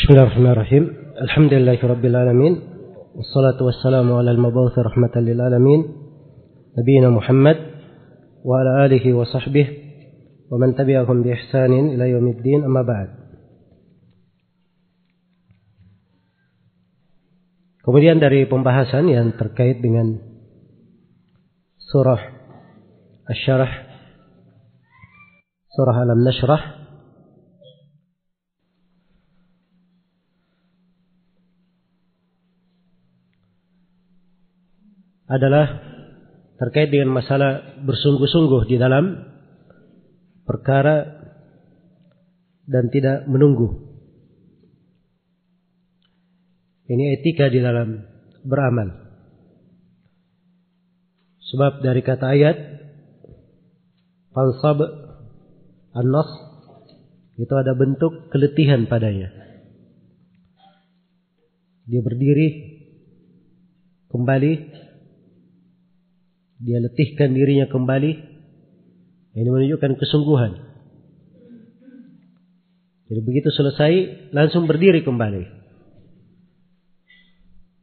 بسم الله الرحمن الرحيم. الحمد لله رب العالمين والصلاة والسلام على المبعوث رحمة للعالمين نبينا محمد وعلى آله وصحبه ومن تبعهم بإحسان إلى يوم الدين أما بعد. Kemudian dari pembahasan yang terkait dengan surah Asy-Syarah surah Alam Nashrah adalah terkait dengan masalah bersungguh-sungguh di dalam perkara dan tidak menunggu. Ini etika di dalam beramal. Sebab dari kata ayat fansab an-nas itu ada bentuk keletihan padanya. Dia berdiri kembali dia letihkan dirinya kembali ini menunjukkan kesungguhan. Jadi begitu selesai langsung berdiri kembali.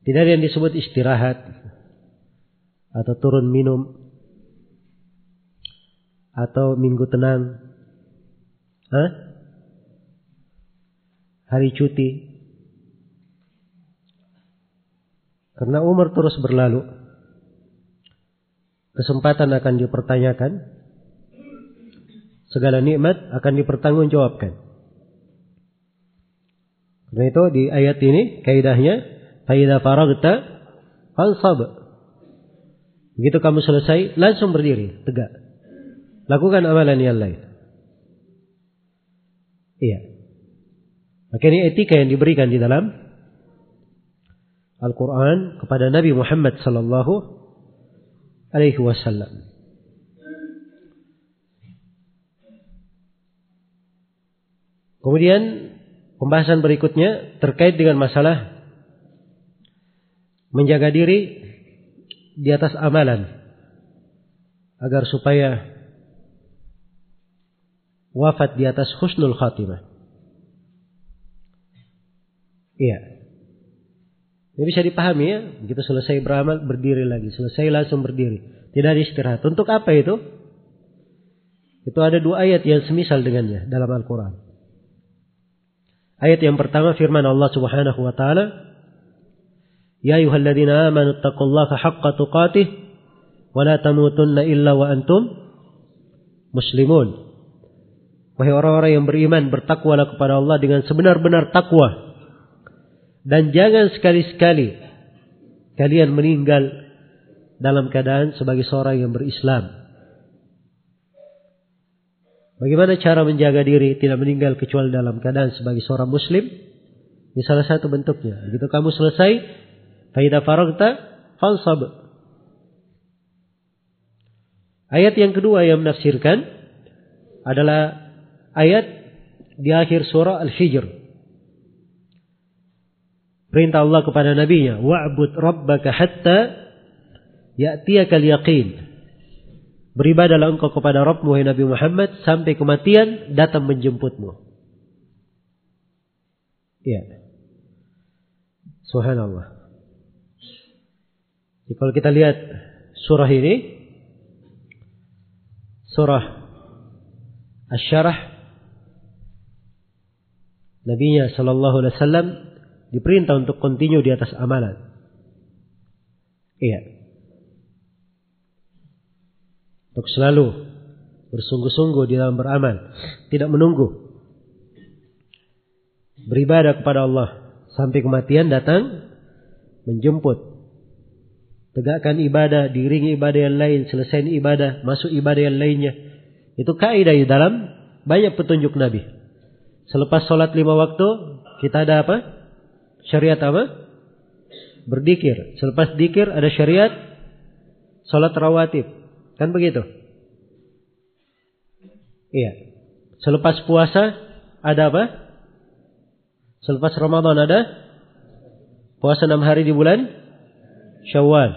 Tidak ada yang disebut istirahat atau turun minum atau minggu tenang. Hah? Hari cuti. Karena umur terus berlalu. Kesempatan akan dipertanyakan. Segala nikmat akan dipertanggungjawabkan. Karena itu di ayat ini kaidahnya Faida faragta fansab. Begitu kamu selesai, langsung berdiri, tegak. Lakukan amalan yang lain. Iya. Maka ini etika yang diberikan di dalam Al-Quran kepada Nabi Muhammad sallallahu alaihi wasallam. Kemudian pembahasan berikutnya terkait dengan masalah menjaga diri di atas amalan agar supaya wafat di atas husnul khatimah. Iya. Ini bisa dipahami ya. Begitu selesai beramal berdiri lagi, selesai langsung berdiri. Tidak ada istirahat. Untuk apa itu? Itu ada dua ayat yang semisal dengannya dalam Al-Qur'an. Ayat yang pertama firman Allah Subhanahu wa taala, "Ya ayyuhalladzina amanu taqullaha haqqa tuqatih wa la tamutunna illa wa antum muslimun." Wahai orang-orang yang beriman, bertakwalah kepada Allah dengan sebenar-benar takwa dan jangan sekali-sekali kalian meninggal dalam keadaan sebagai seorang yang berislam. Bagaimana cara menjaga diri tidak meninggal kecuali dalam keadaan sebagai seorang muslim? Ini salah satu bentuknya. Begitu kamu selesai, Faida faragta fansab. Ayat yang kedua yang menafsirkan adalah ayat di akhir surah Al-Hijr. Perintah Allah kepada nabinya, wa'bud rabbaka hatta ya'tiyakal yaqin. Beribadalah engkau kepada Rabbmu wahai Nabi Muhammad sampai kematian datang menjemputmu. Ya. Subhanallah. Jadi kalau kita lihat surah ini, surah Asy-Syarah Nabinya Shallallahu Alaihi Wasallam diperintah untuk kontinu di atas amalan. Iya. Untuk selalu bersungguh-sungguh di dalam beramal, tidak menunggu. Beribadah kepada Allah sampai kematian datang menjemput. Tegakkan ibadah, diringi ibadah yang lain, selesai ibadah, masuk ibadah yang lainnya. Itu kaidah di dalam banyak petunjuk Nabi. Selepas sholat lima waktu, kita ada apa? Syariat apa? Berdikir. Selepas dikir ada syariat sholat rawatib. Kan begitu? Iya. Selepas puasa ada apa? Selepas Ramadan ada puasa enam hari di bulan Syawal.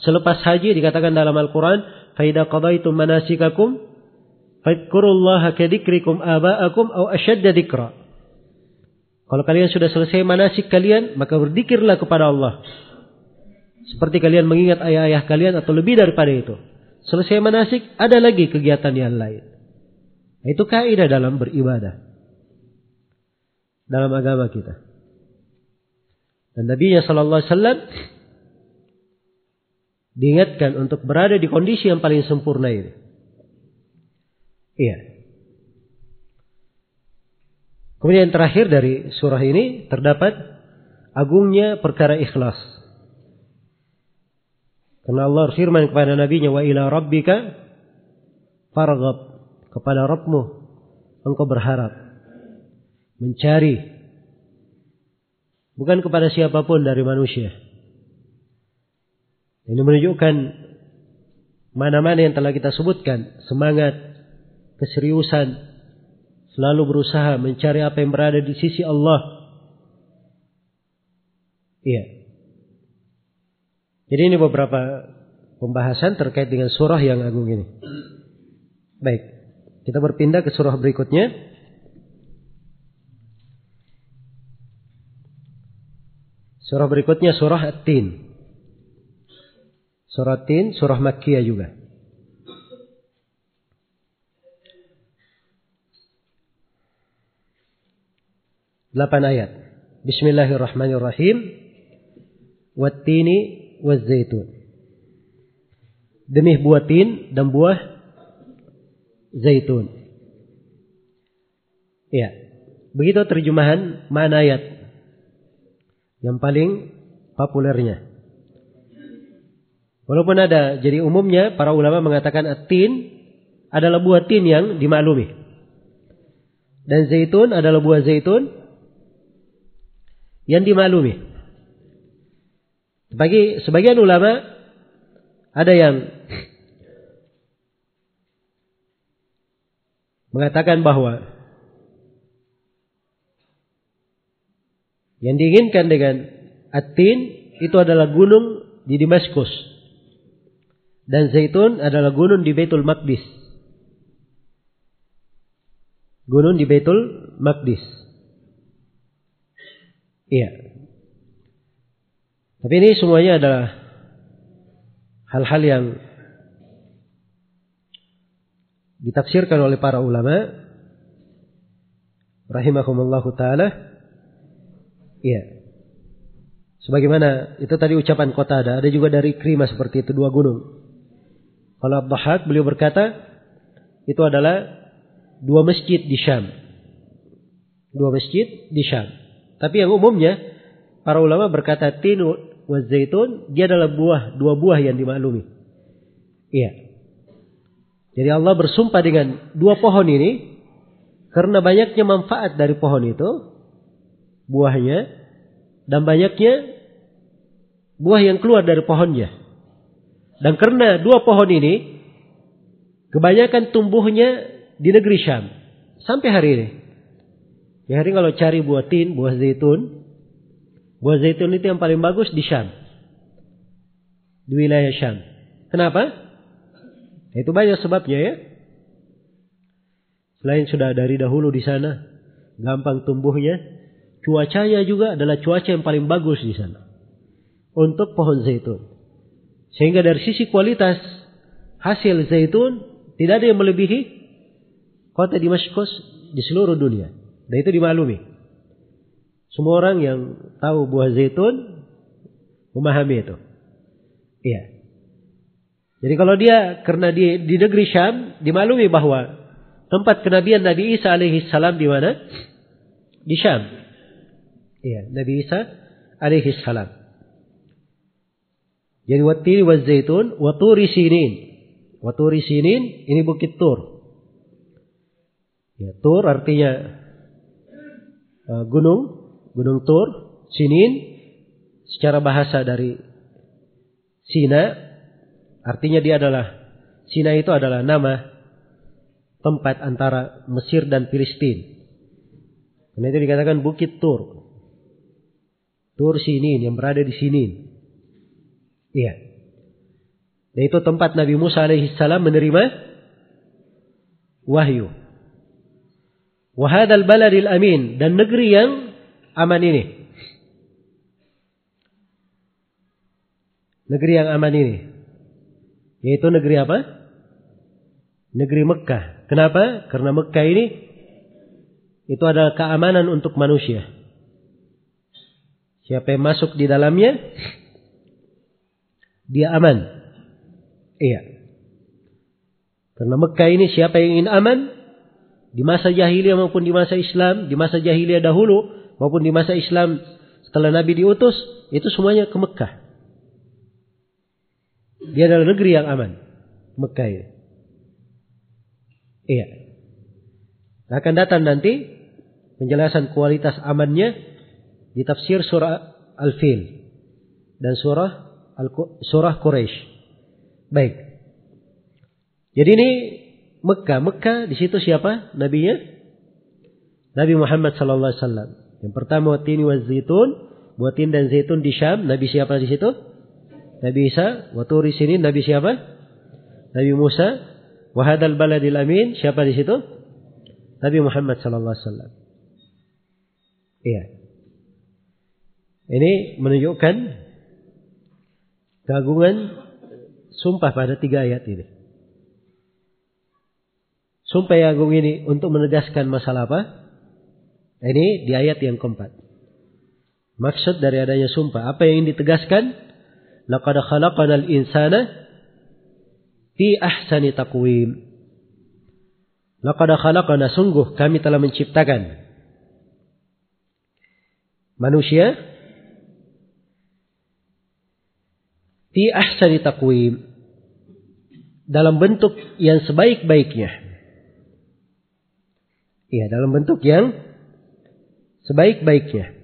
Selepas haji dikatakan dalam Al-Quran, "Faida qadaitum manasikakum, fadkurullaha kadikrikum aba'akum au asyadda dikra." Kalau kalian sudah selesai manasik kalian, maka berzikirlah kepada Allah. Seperti kalian mengingat ayah-ayah kalian atau lebih daripada itu. Selesai manasik, ada lagi kegiatan yang lain. Itu kaidah dalam beribadah. Dalam agama kita. Dan Nabi Sallallahu Alaihi Wasallam diingatkan untuk berada di kondisi yang paling sempurna ini. Iya. Kemudian yang terakhir dari surah ini terdapat agungnya perkara ikhlas. Karena Allah firman kepada nabinya wa ila rabbika farghab kepada Rabbmu engkau berharap mencari bukan kepada siapa pun dari manusia. Ini menunjukkan mana-mana yang telah kita sebutkan, semangat, keseriusan, Selalu berusaha mencari apa yang berada di sisi Allah. Iya. Jadi ini beberapa pembahasan terkait dengan surah yang agung ini. Baik. Kita berpindah ke surah berikutnya. Surah berikutnya surah At-Tin. Surah At-Tin, surah Makkiyah juga. Delapan ayat. Bismillahirrahmanirrahim. Wattini wazzaitun. Demi buah tin dan buah zaitun. Ya. Begitu terjemahan mana ayat yang paling populernya. Walaupun ada, jadi umumnya para ulama mengatakan atin adalah buah tin yang dimaklumi. Dan zaitun adalah buah zaitun yang dimaklumi. Bagi sebagian ulama ada yang mengatakan bahwa yang diinginkan dengan Atin itu adalah gunung di Damaskus dan Zaitun adalah gunung di Baitul Maqdis. Gunung di Baitul Maqdis. Iya. Tapi ini semuanya adalah hal-hal yang ditafsirkan oleh para ulama rahimahumullah taala. Iya. Sebagaimana itu tadi ucapan kota ada, ada juga dari Krima seperti itu dua gunung. Kalau Abdahak beliau berkata itu adalah dua masjid di Syam. Dua masjid di Syam. Tapi yang umumnya para ulama berkata tin wa zaitun dia adalah buah dua buah yang dimaklumi. Iya. Jadi Allah bersumpah dengan dua pohon ini karena banyaknya manfaat dari pohon itu buahnya dan banyaknya buah yang keluar dari pohonnya. Dan karena dua pohon ini kebanyakan tumbuhnya di negeri Syam sampai hari ini. Ya hari kalau cari buah tin, buah zaitun, buah zaitun itu yang paling bagus di Syam. Di wilayah Syam. Kenapa? Itu banyak sebabnya ya. Selain sudah dari dahulu di sana, gampang tumbuhnya, cuacanya juga adalah cuaca yang paling bagus di sana. Untuk pohon zaitun. Sehingga dari sisi kualitas hasil zaitun tidak ada yang melebihi kota Damaskus di seluruh dunia. Dan itu dimaklumi. Semua orang yang tahu buah zaitun memahami itu. Iya. Jadi kalau dia karena di, di negeri Syam dimaklumi bahwa tempat kenabian Nabi Isa alaihi salam di mana? Di Syam. Iya, Nabi Isa alaihi salam. Jadi watiri wa zaitun wa turi sinin. Wa turi sinin ini bukit Tur. Ya, Tur artinya Eh, gunung, gunung Tur, Sinin, secara bahasa dari Sina, artinya dia adalah Sina itu adalah nama tempat antara Mesir dan Filistin. Karena itu dikatakan Bukit Tur. Tur Sinin yang berada di Sinin. Iya. Dan itu tempat Nabi Musa alaihissalam menerima wahyu. Wahadal baladil amin. Dan negeri yang aman ini? Negeri yang aman ini. Yaitu negeri apa? Negeri Mekah. Kenapa? Karena Mekah ini itu adalah keamanan untuk manusia. Siapa yang masuk di dalamnya, dia aman. Iya. Karena Mekah ini siapa yang ingin aman, di masa jahiliyah maupun di masa Islam, di masa jahiliyah dahulu maupun di masa Islam setelah Nabi diutus, itu semuanya ke Mekah. Dia adalah negeri yang aman. Mekah ini. Iya. Akan datang nanti penjelasan kualitas amannya di tafsir surah Al-Fil dan surah Al surah Quraisy. Baik. Jadi ini Mekah. Mekah di situ siapa? Nabinya? Nabi Muhammad sallallahu alaihi wasallam. Yang pertama watini wa zaitun, buatin dan zaitun di Syam. Nabi siapa di situ? Nabi Isa. Waturi sini Nabi siapa? Nabi Musa. Wahadal baladil amin. Siapa di situ? Nabi Muhammad sallallahu alaihi wasallam. Iya. Ini menunjukkan keagungan sumpah pada tiga ayat ini. Sumpah yang agung ini untuk menegaskan masalah apa? Ini di ayat yang keempat. Maksud dari adanya sumpah. Apa yang ditegaskan? Laqad khalaqanal insana fi ahsani taqwim. Laqad khalaqana sungguh kami telah menciptakan manusia fi ahsani taqwim dalam bentuk yang sebaik-baiknya. Iya, dalam bentuk yang sebaik-baiknya.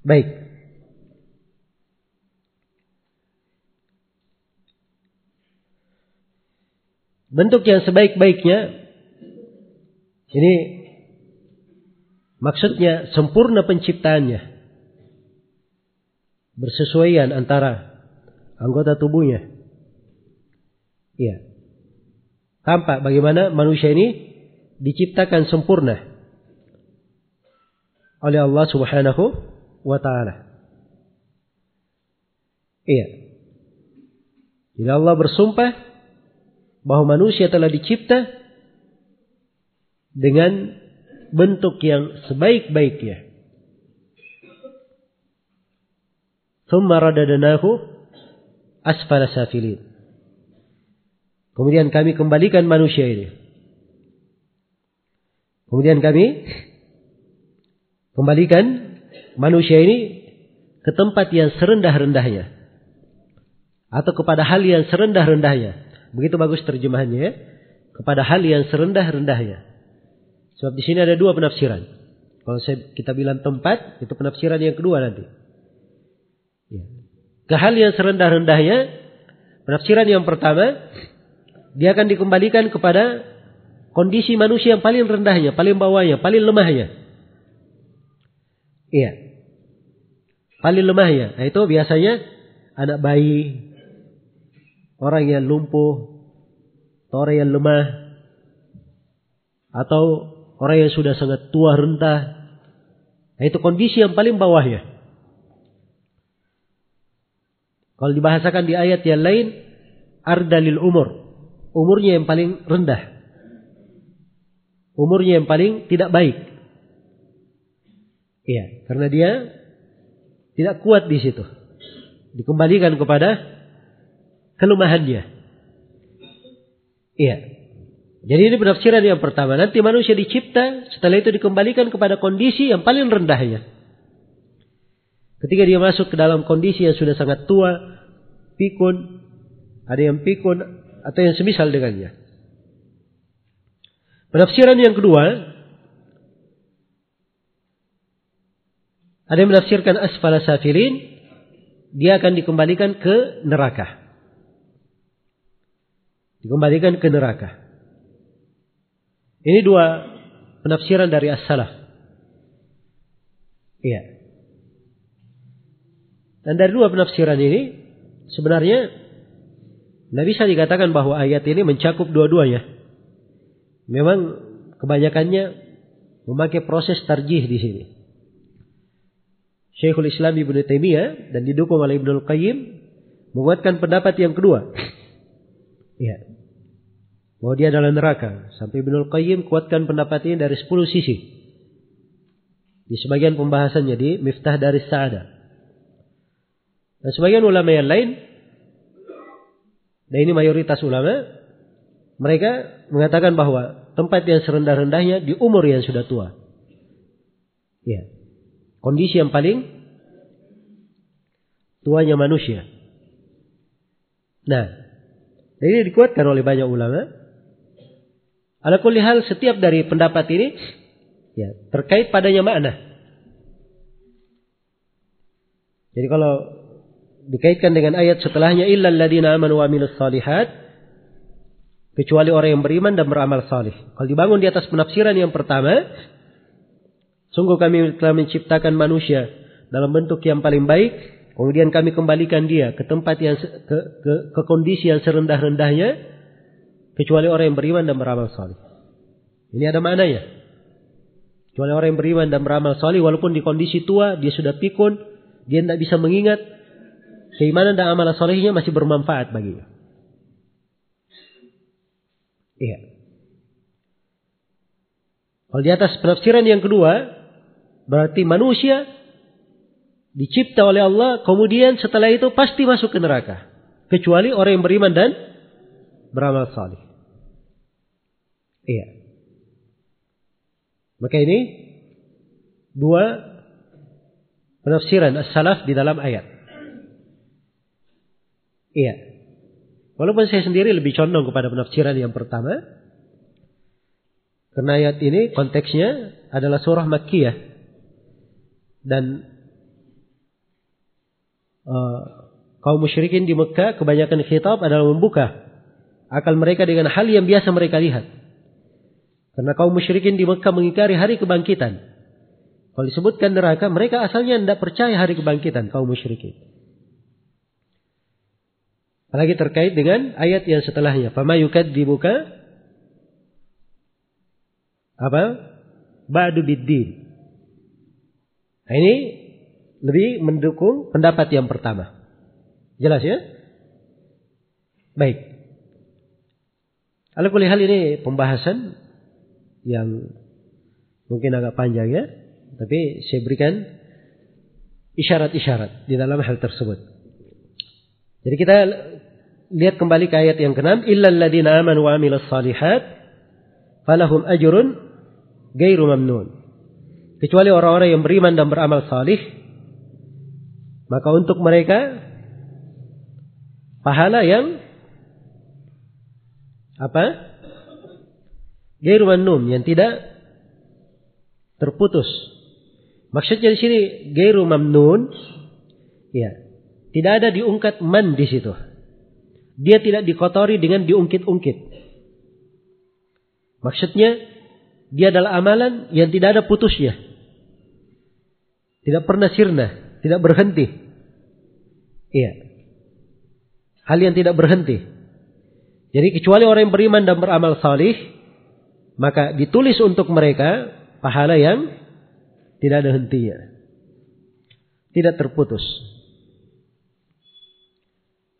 Baik. Bentuk yang sebaik-baiknya ini maksudnya sempurna penciptaannya. Bersesuaian antara anggota tubuhnya. Iya. Tampak bagaimana manusia ini diciptakan sempurna oleh Allah Subhanahu wa taala. Iya. Jadi Allah bersumpah bahwa manusia telah dicipta dengan bentuk yang sebaik-baiknya. Thumma radadnahu asfala safilin. Kemudian kami kembalikan manusia ini. Kemudian kami kembalikan manusia ini ke tempat yang serendah-rendahnya. Atau kepada hal yang serendah-rendahnya. Begitu bagus terjemahannya ya. Kepada hal yang serendah-rendahnya. Sebab di sini ada dua penafsiran. Kalau saya, kita bilang tempat, itu penafsiran yang kedua nanti. Ya. Ke hal yang serendah-rendahnya, penafsiran yang pertama, dia akan dikembalikan kepada kondisi manusia yang paling rendahnya, paling bawahnya, paling lemahnya. Iya. Paling lemahnya. Nah, itu biasanya anak bayi, orang yang lumpuh, orang yang lemah, atau orang yang sudah sangat tua rentah. Nah, itu kondisi yang paling bawahnya. Kalau dibahasakan di ayat yang lain, ardalil umur umurnya yang paling rendah. Umurnya yang paling tidak baik. Iya, karena dia tidak kuat di situ. Dikembalikan kepada kelemahannya. Iya. Jadi ini penafsiran yang pertama. Nanti manusia dicipta, setelah itu dikembalikan kepada kondisi yang paling rendahnya. Ketika dia masuk ke dalam kondisi yang sudah sangat tua, pikun, ada yang pikun, atau yang semisal dengannya. Penafsiran yang kedua, ada yang menafsirkan asfala safilin, dia akan dikembalikan ke neraka. Dikembalikan ke neraka. Ini dua penafsiran dari as-salaf. Iya. Dan dari dua penafsiran ini, sebenarnya tidak bisa dikatakan bahwa ayat ini mencakup dua-duanya. Memang kebanyakannya memakai proses tarjih di sini. Syekhul Islam Ibnu Taimiyah dan didukung oleh Ibnu Qayyim menguatkan pendapat yang kedua. Ya. Bahwa dia adalah neraka. Sampai Ibnu Qayyim kuatkan pendapat ini dari 10 sisi. Di sebagian pembahasannya di Miftah dari Sa'adah. Dan sebagian ulama yang lain dan ini mayoritas ulama mereka mengatakan bahwa tempat yang serendah-rendahnya di umur yang sudah tua. Ya. Kondisi yang paling tuanya manusia. Nah, ini dikuatkan oleh banyak ulama. Ala kulli setiap dari pendapat ini ya terkait padanya makna. Jadi kalau dikaitkan dengan ayat setelahnya illal ladina amanu wa amilus salihat kecuali orang yang beriman dan beramal salih. Kalau dibangun di atas penafsiran yang pertama, sungguh kami telah menciptakan manusia dalam bentuk yang paling baik, kemudian kami kembalikan dia ke tempat yang ke, ke, ke kondisi yang serendah-rendahnya kecuali orang yang beriman dan beramal salih. Ini ada maknanya. Kecuali orang yang beriman dan beramal salih walaupun di kondisi tua, dia sudah pikun, dia tidak bisa mengingat, keimanan dan amalan solehnya masih bermanfaat baginya. Iya. Kalau di atas penafsiran yang kedua, berarti manusia dicipta oleh Allah, kemudian setelah itu pasti masuk ke neraka. Kecuali orang yang beriman dan beramal saleh. Iya. Maka ini dua penafsiran as-salaf di dalam ayat. Iya. Walaupun saya sendiri lebih condong kepada penafsiran yang pertama. Karena ayat ini konteksnya adalah surah Makkiyah. Dan uh, kaum musyrikin di Mekah kebanyakan khitab adalah membuka akal mereka dengan hal yang biasa mereka lihat. Karena kaum musyrikin di Mekah mengingkari hari kebangkitan. Kalau disebutkan neraka, mereka asalnya tidak percaya hari kebangkitan kaum musyrikin. Apalagi terkait dengan ayat yang setelahnya. Fama dibuka apa? Ba'du biddin. Nah, ini lebih mendukung pendapat yang pertama. Jelas ya? Baik. Kalau hal ini pembahasan yang mungkin agak panjang ya, tapi saya berikan isyarat-isyarat di dalam hal tersebut. Jadi kita lihat kembali ke ayat yang keenam, illal ladina amanu wa amilus salihat falahum ajrun gairu mamnun. Kecuali orang-orang yang beriman dan beramal salih, maka untuk mereka pahala yang apa? Gairu mamnun, yang tidak terputus. Maksudnya di sini gairu mamnun, ya, tidak ada diungkat man di situ. Dia tidak dikotori dengan diungkit-ungkit. Maksudnya, dia adalah amalan yang tidak ada putusnya. Tidak pernah sirna, tidak berhenti. Iya. Hal yang tidak berhenti. Jadi kecuali orang yang beriman dan beramal salih, maka ditulis untuk mereka pahala yang tidak ada hentinya. Tidak terputus.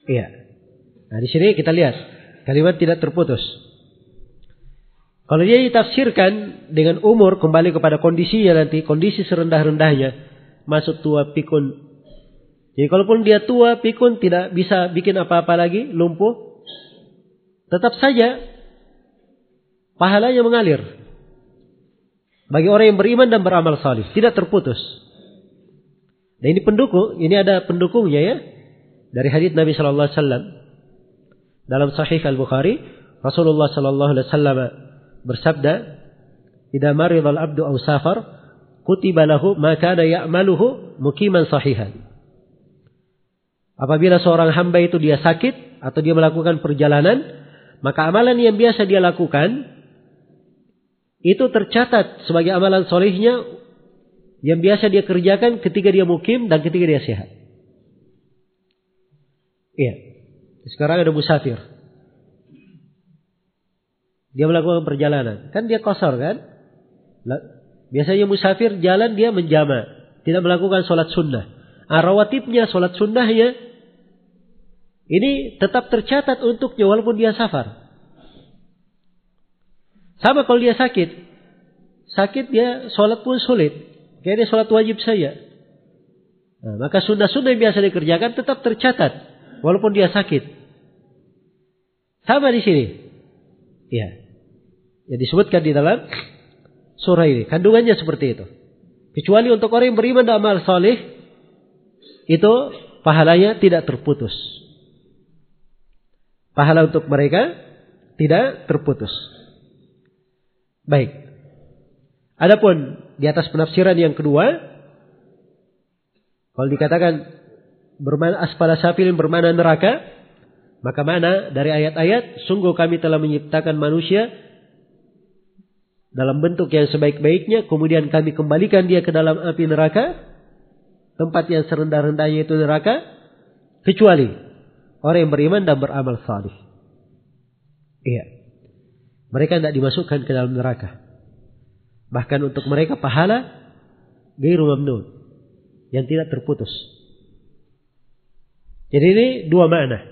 Iya. Nah di sini kita lihat kalimat tidak terputus. Kalau dia ditafsirkan dengan umur kembali kepada kondisinya nanti, kondisi serendah-rendahnya, masuk tua pikun. Jadi kalaupun dia tua pikun tidak bisa bikin apa-apa lagi, lumpuh, tetap saja pahalanya mengalir. Bagi orang yang beriman dan beramal salih, tidak terputus. Dan ini pendukung, ini ada pendukungnya ya. Dari hadits Nabi Shallallahu Alaihi Wasallam dalam Sahih Al Bukhari, Rasulullah Sallallahu Alaihi Wasallam bersabda, "Idza maridal abdu aw safar, kutiba lahu ma kana ya'maluhu mukiman sahihan." Apabila seorang hamba itu dia sakit atau dia melakukan perjalanan, maka amalan yang biasa dia lakukan itu tercatat sebagai amalan solehnya yang biasa dia kerjakan ketika dia mukim dan ketika dia sehat. Iya. Sekarang ada musafir. Dia melakukan perjalanan. Kan dia kosor kan? Biasanya musafir jalan dia menjama, tidak melakukan sholat sunnah. Arawatibnya, sholat sunnahnya, ini tetap tercatat untuknya walaupun dia safar. Sama kalau dia sakit. Sakit dia sholat pun sulit. Kayak dia sholat wajib saja. Nah, maka sunnah-sunnah yang biasa dikerjakan tetap tercatat. Walaupun dia sakit. Sama di sini. Ya. Ya disebutkan di dalam surah ini. Kandungannya seperti itu. Kecuali untuk orang yang beriman dan amal soleh. Itu pahalanya tidak terputus. Pahala untuk mereka tidak terputus. Baik. Adapun di atas penafsiran yang kedua, kalau dikatakan bermana asfala safilin bermana neraka, maka mana dari ayat-ayat sungguh kami telah menciptakan manusia dalam bentuk yang sebaik-baiknya, kemudian kami kembalikan dia ke dalam api neraka, tempat yang serendah-rendahnya itu neraka, kecuali orang yang beriman dan beramal salih. Iya. Mereka tidak dimasukkan ke dalam neraka. Bahkan untuk mereka pahala gairu mamnun. Yang tidak terputus. Jadi ini dua makna.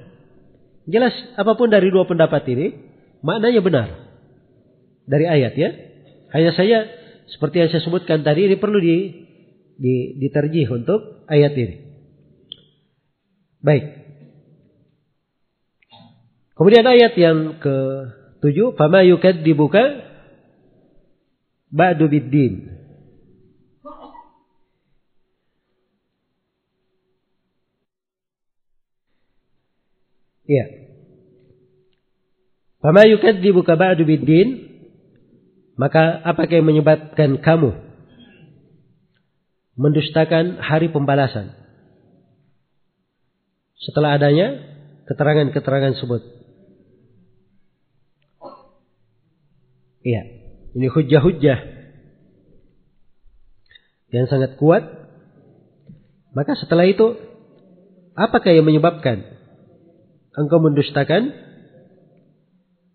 Jelas apa pun dari dua pendapat ini, maknanya benar. Dari ayat ya. Hanya saya seperti yang saya sebutkan tadi ini perlu di, di diterjih untuk ayat ini. Baik. Kemudian ayat yang ke Tujuh, fama dibuka ba'du biddin. Iya. Fama dibuka ba'du biddin. Maka apakah yang menyebabkan kamu mendustakan hari pembalasan? Setelah adanya keterangan-keterangan sebut. Iya. Ini hujah-hujah yang sangat kuat. Maka setelah itu, apakah yang menyebabkan engkau mendustakan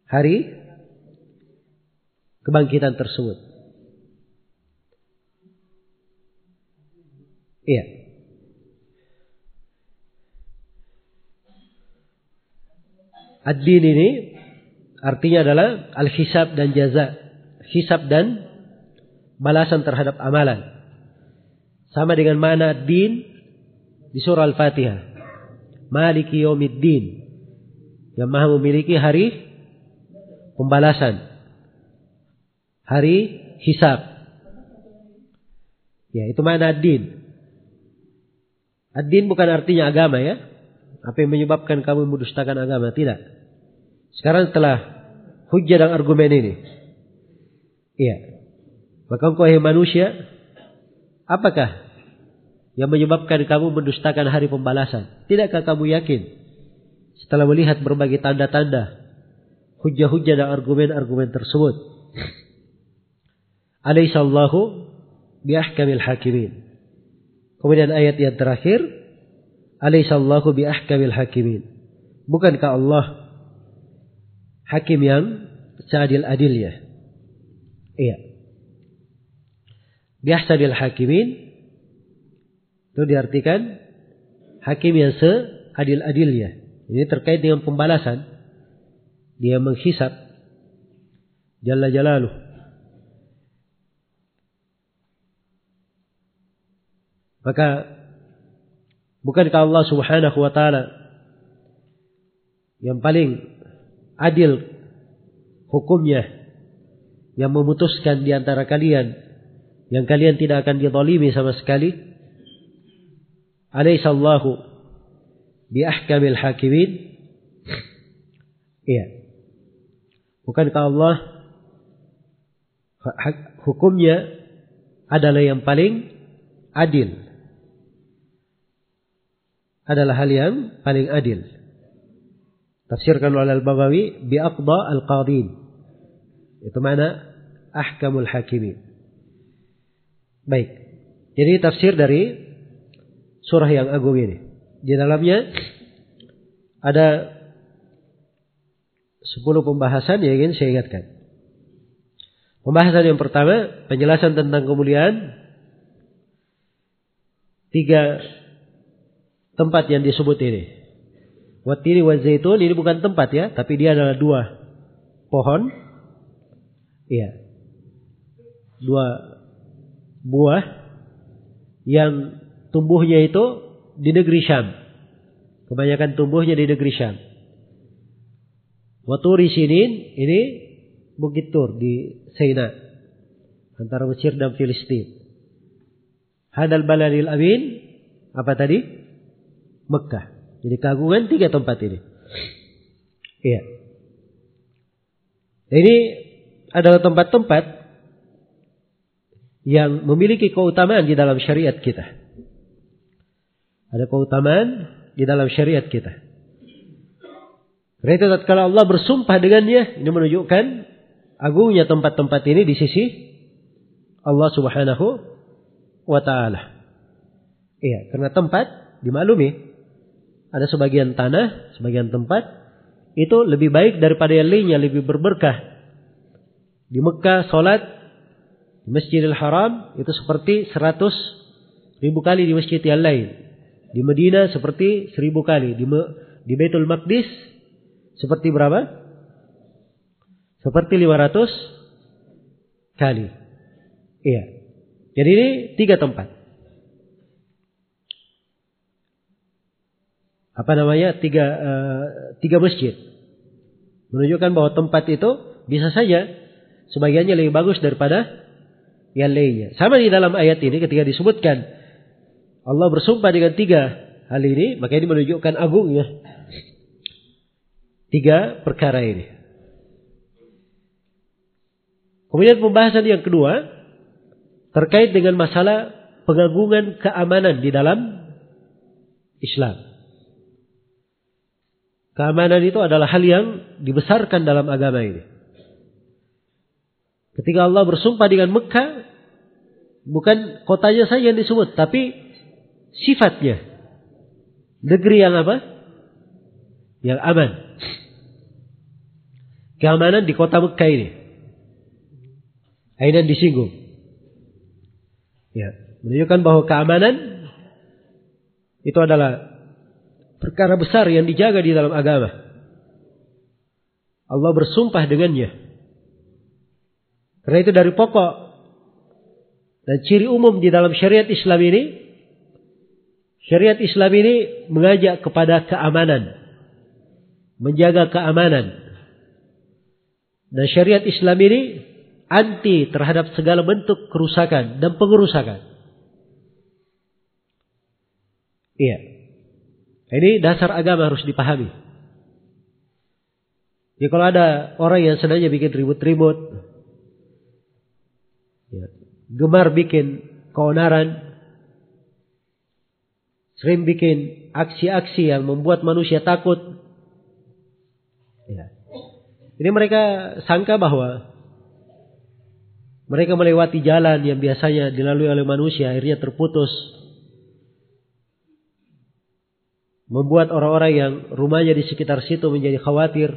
hari kebangkitan tersebut? Iya. Ad-din ini Artinya adalah al-hisab dan jaza. Hisab dan balasan terhadap amalan. Sama dengan mana din di surah Al-Fatihah. Maliki yaumiddin. Yang maha memiliki hari pembalasan. Hari hisab. Ya, itu mana din. Ad-din bukan artinya agama ya. Apa yang menyebabkan kamu mendustakan agama? Tidak. Sekarang setelah hujah dan argumen ini. Iya. Maka engkau hai manusia, apakah yang menyebabkan kamu mendustakan hari pembalasan? Tidakkah kamu yakin setelah melihat berbagai tanda-tanda hujah-hujah dan argumen-argumen tersebut? Alaihissallahu biahkamil hakimin. Kemudian ayat yang terakhir, Alaihissallahu biahkamil hakimin. Bukankah Allah hakim yang seadil-adilnya. Iya. Biahsadil hakimin itu diartikan hakim yang seadil-adilnya. Ini terkait dengan pembalasan. Dia menghisap Jalla Jalaluh. Maka bukankah Allah Subhanahu wa taala yang paling adil hukumnya yang memutuskan di antara kalian yang kalian tidak akan dizalimi sama sekali alaihissallahu bi ahkamil hakimin iya bukankah Allah hukumnya adalah yang paling adil adalah hal yang paling adil Tafsirkan oleh Al-Baghawi biaqda al-qadin. Itu mana ahkamul hakimin. Baik. Jadi tafsir dari surah yang agung ini. Di dalamnya ada sepuluh pembahasan yang ingin saya ingatkan. Pembahasan yang pertama, penjelasan tentang kemuliaan tiga tempat yang disebut ini. Watiri wa zaitun ini bukan tempat ya, tapi dia adalah dua pohon. Iya. Dua buah yang tumbuhnya itu di negeri Syam. Kebanyakan tumbuhnya di negeri Syam. Waturi sinin ini Bukit Tur di Sina antara Mesir dan Filistin. Hadal baladil amin apa tadi? Mekah. Jadi keagungan tiga tempat ini. Iya. Ini adalah tempat-tempat yang memiliki keutamaan di dalam syariat kita. Ada keutamaan di dalam syariat kita. Karena itu tatkala Allah bersumpah dengannya, ini menunjukkan agungnya tempat-tempat ini di sisi Allah Subhanahu wa taala. Iya, karena tempat dimaklumi ada sebagian tanah, sebagian tempat itu lebih baik daripada yang lainnya, lebih berberkah. Di Mekah salat di Masjidil Haram itu seperti seratus ribu kali di masjid yang lain. Di Medina seperti seribu kali. Di, di Baitul Maqdis seperti berapa? Seperti 500 kali. Iya. Jadi ini tiga tempat. Apa namanya? Tiga, uh, tiga masjid. Menunjukkan bahwa tempat itu bisa saja sebagiannya lebih bagus daripada yang lainnya. Sama di dalam ayat ini ketika disebutkan Allah bersumpah dengan tiga hal ini, maka ini menunjukkan agungnya Tiga perkara ini. Kemudian pembahasan yang kedua terkait dengan masalah pengagungan keamanan di dalam Islam. Keamanan itu adalah hal yang dibesarkan dalam agama ini. Ketika Allah bersumpah dengan Mekah, bukan kotanya saja yang disebut, tapi sifatnya. Negeri yang apa? Yang aman keamanan di kota Mekah ini. Aidan disinggung. Ya, menunjukkan bahwa keamanan itu adalah perkara besar yang dijaga di dalam agama. Allah bersumpah dengannya. Karena itu dari pokok dan ciri umum di dalam syariat Islam ini, syariat Islam ini mengajak kepada keamanan, menjaga keamanan, dan syariat Islam ini anti terhadap segala bentuk kerusakan dan pengerusakan. Iya. Ini dasar agama harus dipahami. Ya kalau ada orang yang senangnya bikin ribut-ribut, ya, gemar bikin keonaran, sering bikin aksi-aksi yang membuat manusia takut, ya, ini mereka sangka bahwa mereka melewati jalan yang biasanya dilalui oleh manusia akhirnya terputus. Membuat orang-orang yang rumahnya di sekitar situ menjadi khawatir.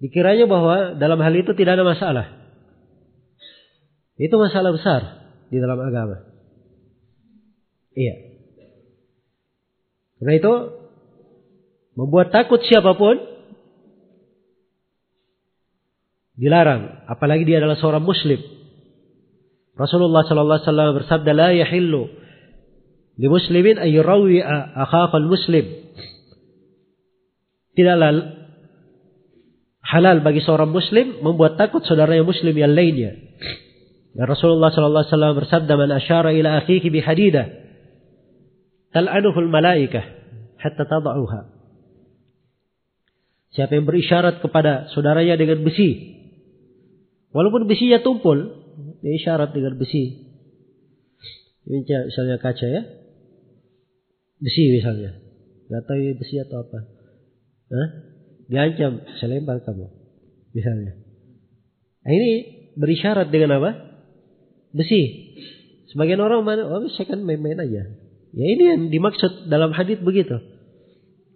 Dikiranya bahwa dalam hal itu tidak ada masalah. Itu masalah besar di dalam agama. Iya. Karena itu membuat takut siapa pun dilarang. Apalagi dia adalah seorang muslim. Rasulullah sallallahu alaihi wasallam bersabda la yahillu li muslimin ay yurawi akhaka muslim tidaklah halal bagi seorang muslim membuat takut saudaranya muslim yang lainnya. Dan Rasulullah sallallahu alaihi wasallam bersabda man asyara ila akhiki bi hadidah tal'anuhu al malaikah hatta tad'uha Siapa yang berisyarat kepada saudaranya dengan besi Walaupun besinya tumpul, dia isyarat dengan besi. Ini misalnya kaca ya. Besi misalnya. Gak tahu besi atau apa. Hah? Diancam, saya kamu. Misalnya. Nah, ini berisyarat dengan apa? Besi. Sebagian orang mana, oh saya kan main-main aja. Ya ini yang dimaksud dalam hadis begitu.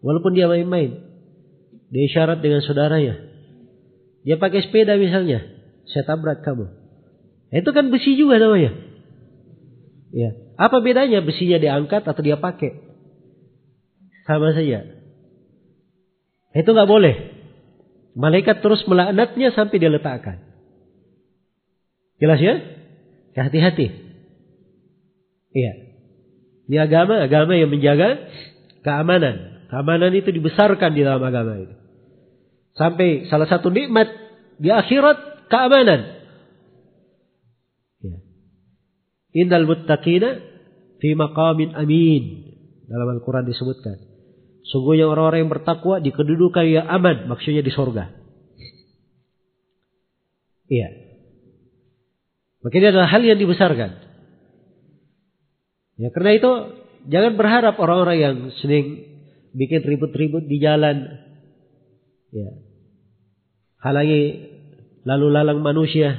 Walaupun dia main-main. Dia isyarat dengan saudaranya. Dia pakai sepeda misalnya. saya tabrak kamu. Itu kan besi juga namanya. Ya. Apa bedanya besinya diangkat atau dia pakai? Sama saja. Itu nggak boleh. Malaikat terus melaknatnya sampai dia letakkan. Jelas ya? Hati-hati. Iya. Ini agama, agama yang menjaga keamanan. Keamanan itu dibesarkan di dalam agama ini. Sampai salah satu nikmat di akhirat keamanan. Ya. Innal muttaqina fi maqamin amin. Dalam Al-Quran disebutkan. Sungguhnya orang-orang yang bertakwa di kedudukan yang aman. Maksudnya di sorga. Iya. Maka ini adalah hal yang dibesarkan. Ya karena itu jangan berharap orang-orang yang sering bikin ribut-ribut di jalan. Ya. Halangi lalu lalang manusia.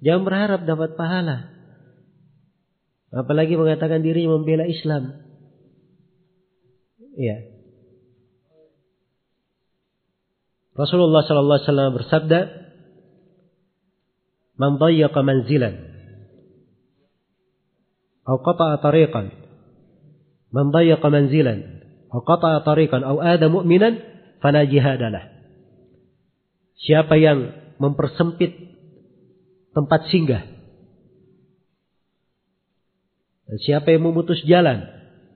Jangan berharap dapat pahala. Apalagi mengatakan dirinya membela Islam. Iya. Rasulullah sallallahu alaihi wasallam bersabda, "Man dayyaqa manzilan aw qata'a tariqan, man dayyaqa manzilan aw qata'a tariqan aw ada mu'minan fala jihadalah." Siapa yang mempersempit tempat singgah dan siapa yang memutus jalan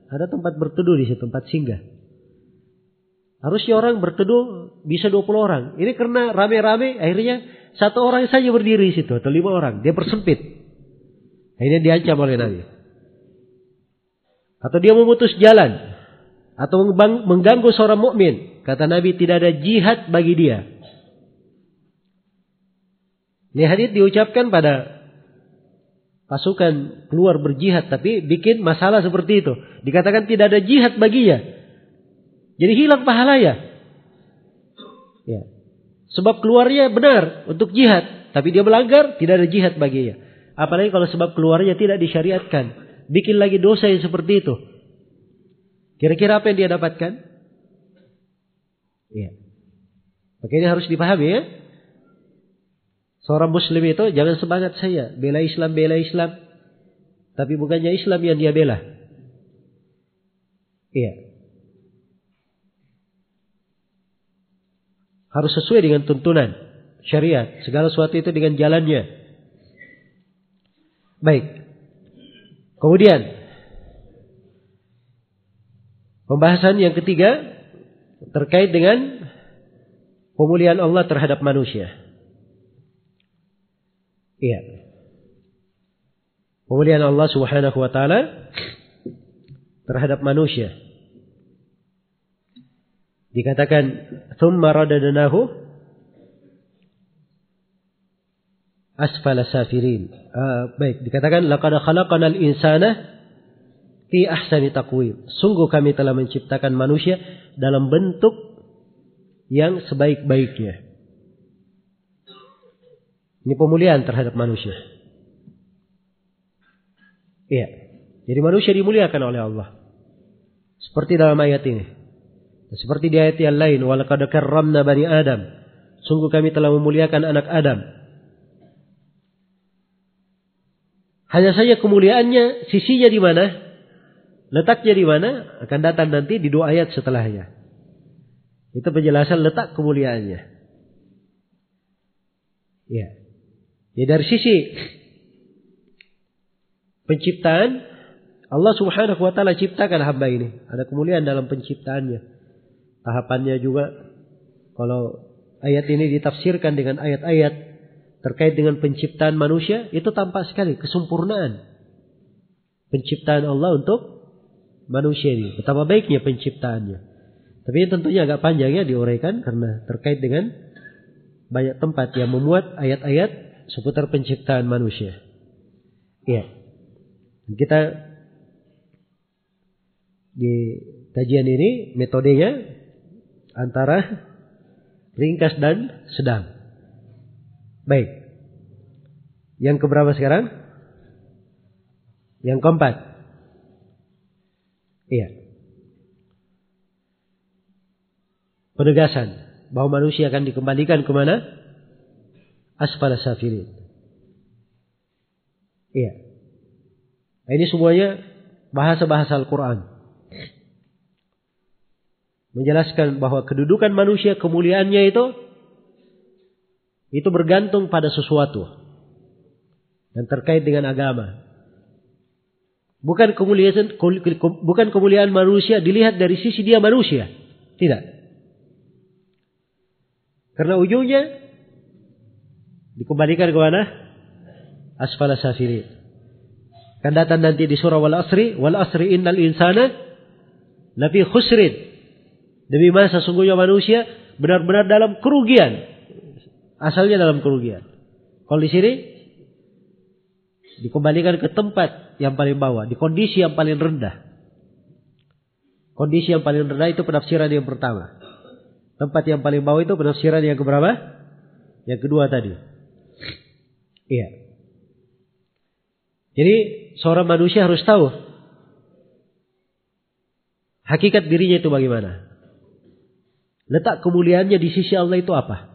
ada tempat berteduh di situ, tempat singgah. Harusnya orang berteduh bisa 20 orang. Ini karena rame-rame akhirnya satu orang saja berdiri di situ atau lima orang. Dia persempit. Akhirnya diancam oleh Nabi. Atau dia memutus jalan atau mengganggu seorang mukmin. Kata Nabi tidak ada jihad bagi dia. Ini hadis diucapkan pada pasukan keluar berjihad tapi bikin masalah seperti itu. Dikatakan tidak ada jihad baginya. Jadi hilang pahalanya. Ya. Sebab keluarnya benar untuk jihad, tapi dia melanggar, tidak ada jihad baginya. Apalagi kalau sebab keluarnya tidak disyariatkan, bikin lagi dosa yang seperti itu. Kira-kira apa yang dia dapatkan? Ya. Maka ini harus dipahami ya. Seorang muslim itu jangan semangat saya. Bela Islam, bela Islam. Tapi bukannya Islam yang dia bela. Iya. Harus sesuai dengan tuntunan syariat. Segala sesuatu itu dengan jalannya. Baik. Kemudian. Pembahasan yang ketiga. Terkait dengan pemulihan Allah terhadap manusia. Iya. Pemulihan Allah Subhanahu wa taala terhadap manusia. Dikatakan thumma radadnahu asfala safirin. Uh, baik, dikatakan laqad khalaqanal insana fi ahsani taqwim. Sungguh kami telah menciptakan manusia dalam bentuk yang sebaik-baiknya. Ini pemulihan terhadap manusia. Iya. Jadi manusia dimuliakan oleh Allah. Seperti dalam ayat ini. Seperti di ayat yang lain. Walakad karramna bani Adam. Sungguh kami telah memuliakan anak Adam. Hanya saja kemuliaannya sisinya di mana? Letaknya di mana? Akan datang nanti di dua ayat setelahnya. Itu penjelasan letak kemuliaannya. Ya. Ya dari sisi penciptaan Allah Subhanahu wa taala ciptakan hamba ini. Ada kemuliaan dalam penciptaannya. Tahapannya juga kalau ayat ini ditafsirkan dengan ayat-ayat terkait dengan penciptaan manusia itu tampak sekali kesempurnaan penciptaan Allah untuk manusia ini. Betapa baiknya penciptaannya. Tapi tentunya agak panjang ya diuraikan karena terkait dengan banyak tempat yang memuat ayat-ayat seputar penciptaan manusia. Iya. Kita di kajian ini metodenya antara ringkas dan sedang. Baik. Yang keberapa sekarang? Yang keempat. Iya. Penegasan bahwa manusia akan dikembalikan ke mana? asfala safilin. Iya. Nah, ini semuanya bahasa-bahasa Al-Quran. Menjelaskan bahwa kedudukan manusia, kemuliaannya itu itu bergantung pada sesuatu dan terkait dengan agama. Bukan kemuliaan bukan kemuliaan manusia dilihat dari sisi dia manusia. Tidak. Karena ujungnya dikembalikan ke mana? Asfala safiri. Kan datang nanti di surah wal asri, wal asri innal insana lafi khusrin. Demi masa sesungguhnya manusia benar-benar dalam kerugian. Asalnya dalam kerugian. Kalau di sini dikembalikan ke tempat yang paling bawah, di kondisi yang paling rendah. Kondisi yang paling rendah itu penafsiran yang pertama. Tempat yang paling bawah itu penafsiran yang keberapa? Yang kedua tadi. Iya. Jadi seorang manusia harus tahu hakikat dirinya itu bagaimana. Letak kemuliaannya di sisi Allah itu apa?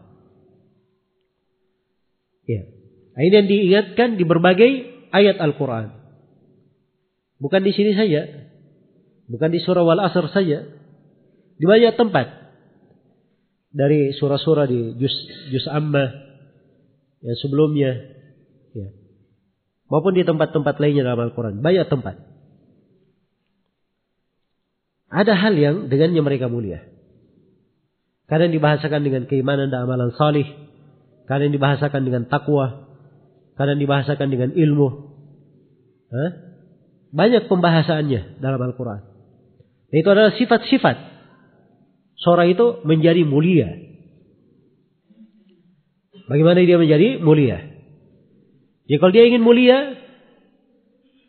Iya. Nah, ini yang diingatkan di berbagai ayat Al-Quran. Bukan di sini saja. Bukan di surah Wal Asr saja. Di banyak tempat. Dari surah-surah di Juz, Juz Amma. Yang sebelumnya. Ya. Maupun di tempat-tempat lainnya dalam Al-Quran. Banyak tempat. Ada hal yang dengannya mereka mulia. Kadang dibahasakan dengan keimanan dan amalan salih. Kadang dibahasakan dengan takwa. Kadang dibahasakan dengan ilmu. Hah? Banyak pembahasannya dalam Al-Quran. Itu adalah sifat-sifat. Seorang itu menjadi mulia. Bagaimana dia menjadi mulia? Jadi kalau dia ingin mulia,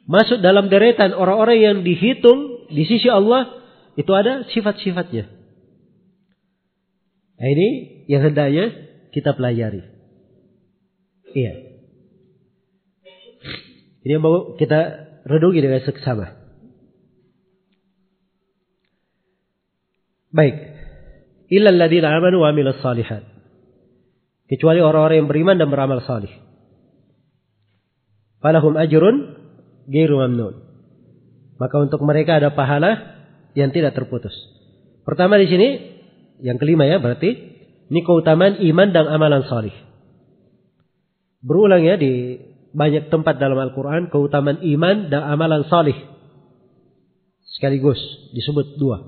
masuk dalam deretan orang-orang yang dihitung di sisi Allah, itu ada sifat-sifatnya. Nah ini yang hendaknya kita pelajari. Iya. Ini yang mau kita redungi dengan seksama. Baik. Illal ladina amanu wa amilus salihat. Kecuali orang-orang yang beriman dan beramal salih. Falahum ajrun ghairu mamnun. Maka untuk mereka ada pahala yang tidak terputus. Pertama di sini, yang kelima ya berarti ini keutamaan iman dan amalan salih. Berulang ya di banyak tempat dalam Al-Quran keutamaan iman dan amalan salih. Sekaligus disebut dua.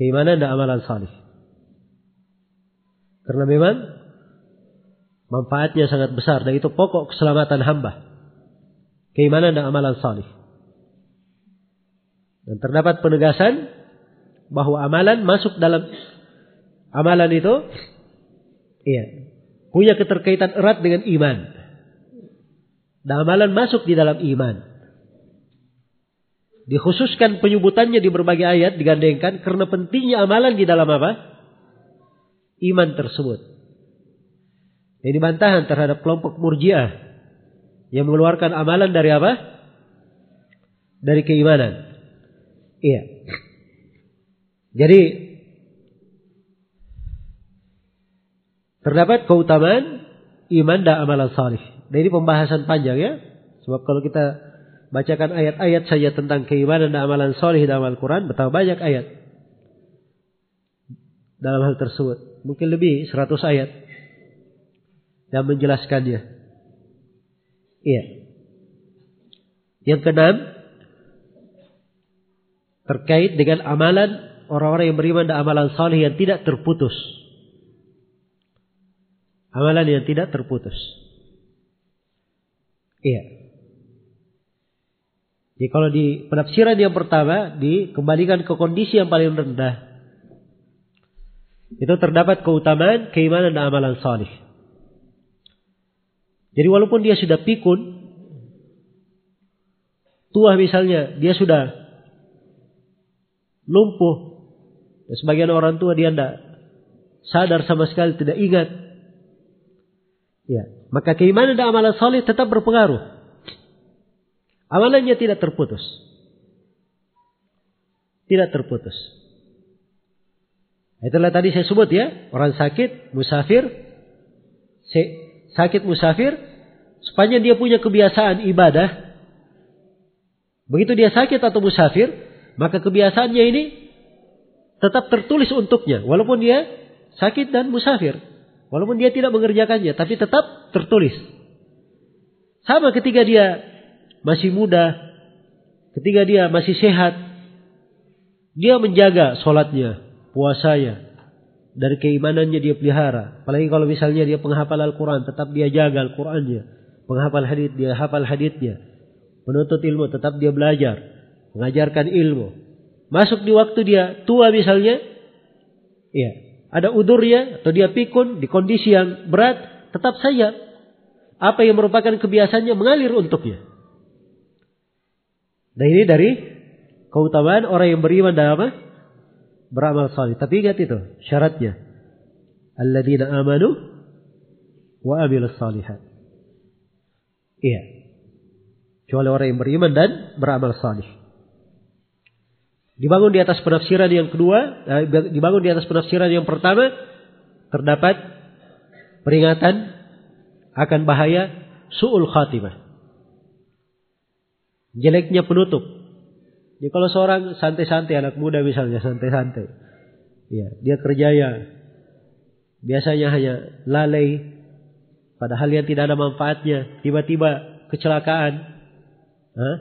Keimanan dan amalan salih. Karena memang manfaatnya sangat besar dan itu pokok keselamatan hamba. Keimanan dan amalan salih. Dan terdapat penegasan bahwa amalan masuk dalam amalan itu iya punya keterkaitan erat dengan iman. Dan amalan masuk di dalam iman. Dikhususkan penyebutannya di berbagai ayat digandengkan karena pentingnya amalan di dalam apa? Iman tersebut. Ini bantahan terhadap kelompok murjiah yang mengeluarkan amalan dari apa? Dari keimanan. Iya. Jadi terdapat keutamaan iman dan amalan salih. Dan ini pembahasan panjang ya. Sebab kalau kita bacakan ayat-ayat saja tentang keimanan dan amalan soleh dalam Al-Quran, betapa banyak ayat dalam hal tersebut. Mungkin lebih 100 ayat yang menjelaskannya. Iya. Yang keenam, terkait dengan amalan orang-orang yang beriman dan amalan soleh yang tidak terputus. Amalan yang tidak terputus. Iya. Jadi kalau di penafsiran yang pertama dikembalikan ke kondisi yang paling rendah. Itu terdapat keutamaan keimanan dan amalan salih. Jadi walaupun dia sudah pikun, tua misalnya, dia sudah lumpuh, dan sebagian orang tua dia tidak sadar sama sekali, tidak ingat. Ya, maka keimanan dan amalan salih tetap berpengaruh. Amalannya tidak terputus. Tidak terputus. Itulah tadi saya sebut ya, orang sakit, musafir, sakit musafir, sepanjang dia punya kebiasaan ibadah, begitu dia sakit atau musafir, maka kebiasaannya ini tetap tertulis untuknya, walaupun dia sakit dan musafir, walaupun dia tidak mengerjakannya, tapi tetap tertulis. Sama ketika dia masih muda, ketika dia masih sehat, dia menjaga sholatnya, puasanya, dari keimanannya dia pelihara. Apalagi kalau misalnya dia penghafal Al-Quran, tetap dia jaga Al-Qurannya. Penghafal hadith, dia hafal hadithnya. Penuntut ilmu, tetap dia belajar. Mengajarkan ilmu. Masuk di waktu dia tua misalnya, ya ada udurnya atau dia pikun di kondisi yang berat, tetap saja apa yang merupakan kebiasaannya mengalir untuknya. Dan ini dari keutamaan orang yang beriman dalam beramal salih. Tapi ingat itu syaratnya. Alladzina amanu wa amilus salihat. Iya. Kecuali orang yang beriman dan beramal salih. Dibangun di atas penafsiran yang kedua, eh, dibangun di atas penafsiran yang pertama, terdapat peringatan akan bahaya su'ul khatimah. Jeleknya penutup. Jadi kalau seorang santai-santai anak muda misalnya santai-santai, ya dia kerjanya biasanya hanya lalai, padahal yang tidak ada manfaatnya, tiba-tiba kecelakaan, Hah?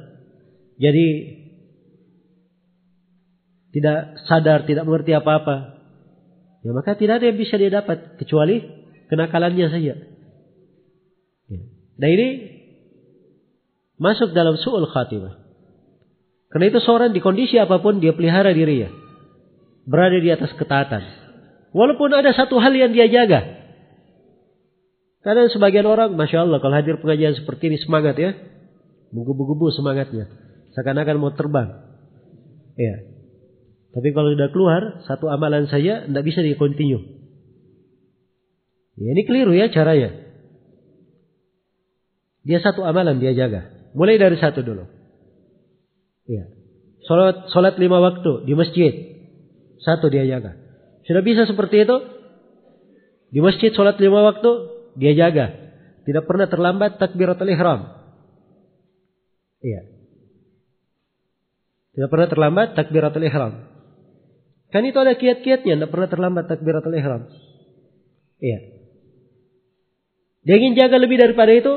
jadi tidak sadar, tidak mengerti apa-apa, ya maka tidak ada yang bisa dia dapat kecuali kenakalannya saja. Ya. Nah ini masuk dalam su'ul khatimah. Karena itu seorang di kondisi apa pun dia pelihara dirinya. Berada di atas ketaatan. Walaupun ada satu hal yang dia jaga. Karena sebagian orang, Masya Allah, kalau hadir pengajian seperti ini semangat ya. Bugu-bugu semangatnya. Seakan-akan mau terbang. Ya. Tapi kalau sudah keluar, satu amalan saja tidak bisa di-continue. Ya, ini keliru ya caranya. Dia satu amalan dia jaga. Mulai dari satu dulu. Ya. Salat salat lima waktu di masjid. Satu dia jaga. Sudah bisa seperti itu? Di masjid salat lima waktu dia jaga. Tidak pernah terlambat takbiratul ihram. Iya. Tidak pernah terlambat takbiratul ihram. Kan itu ada kiat-kiatnya, tidak pernah terlambat takbiratul ihram. Iya. Dia ingin jaga lebih daripada itu,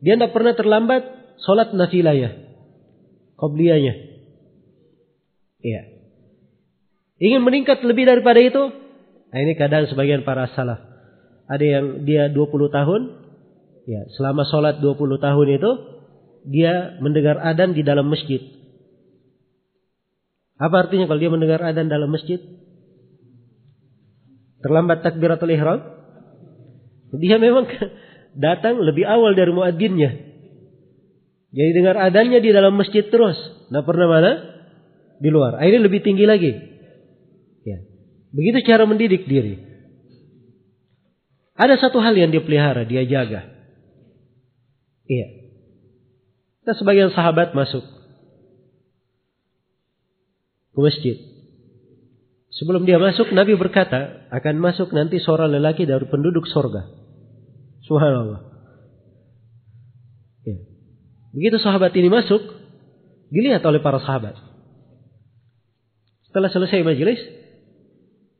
dia tidak pernah terlambat sholat nafilah Qobliyahnya. Iya. Ingin meningkat lebih daripada itu? Nah ini keadaan sebagian para salaf. Ada yang dia 20 tahun. Ya, selama sholat 20 tahun itu. Dia mendengar adan di dalam masjid. Apa artinya kalau dia mendengar adan dalam masjid? Terlambat takbiratul ihram? Dia memang datang lebih awal dari muadzinnya. Jadi dengar adanya di dalam masjid terus. Nah pernah mana? Di luar. Akhirnya lebih tinggi lagi. Ya. Begitu cara mendidik diri. Ada satu hal yang dia pelihara, dia jaga. Iya. Kita sebagian sahabat masuk ke masjid. Sebelum dia masuk, Nabi berkata, akan masuk nanti seorang lelaki dari penduduk sorga. Subhanallah. Begitu sahabat ini masuk, dilihat oleh para sahabat. Setelah selesai majelis,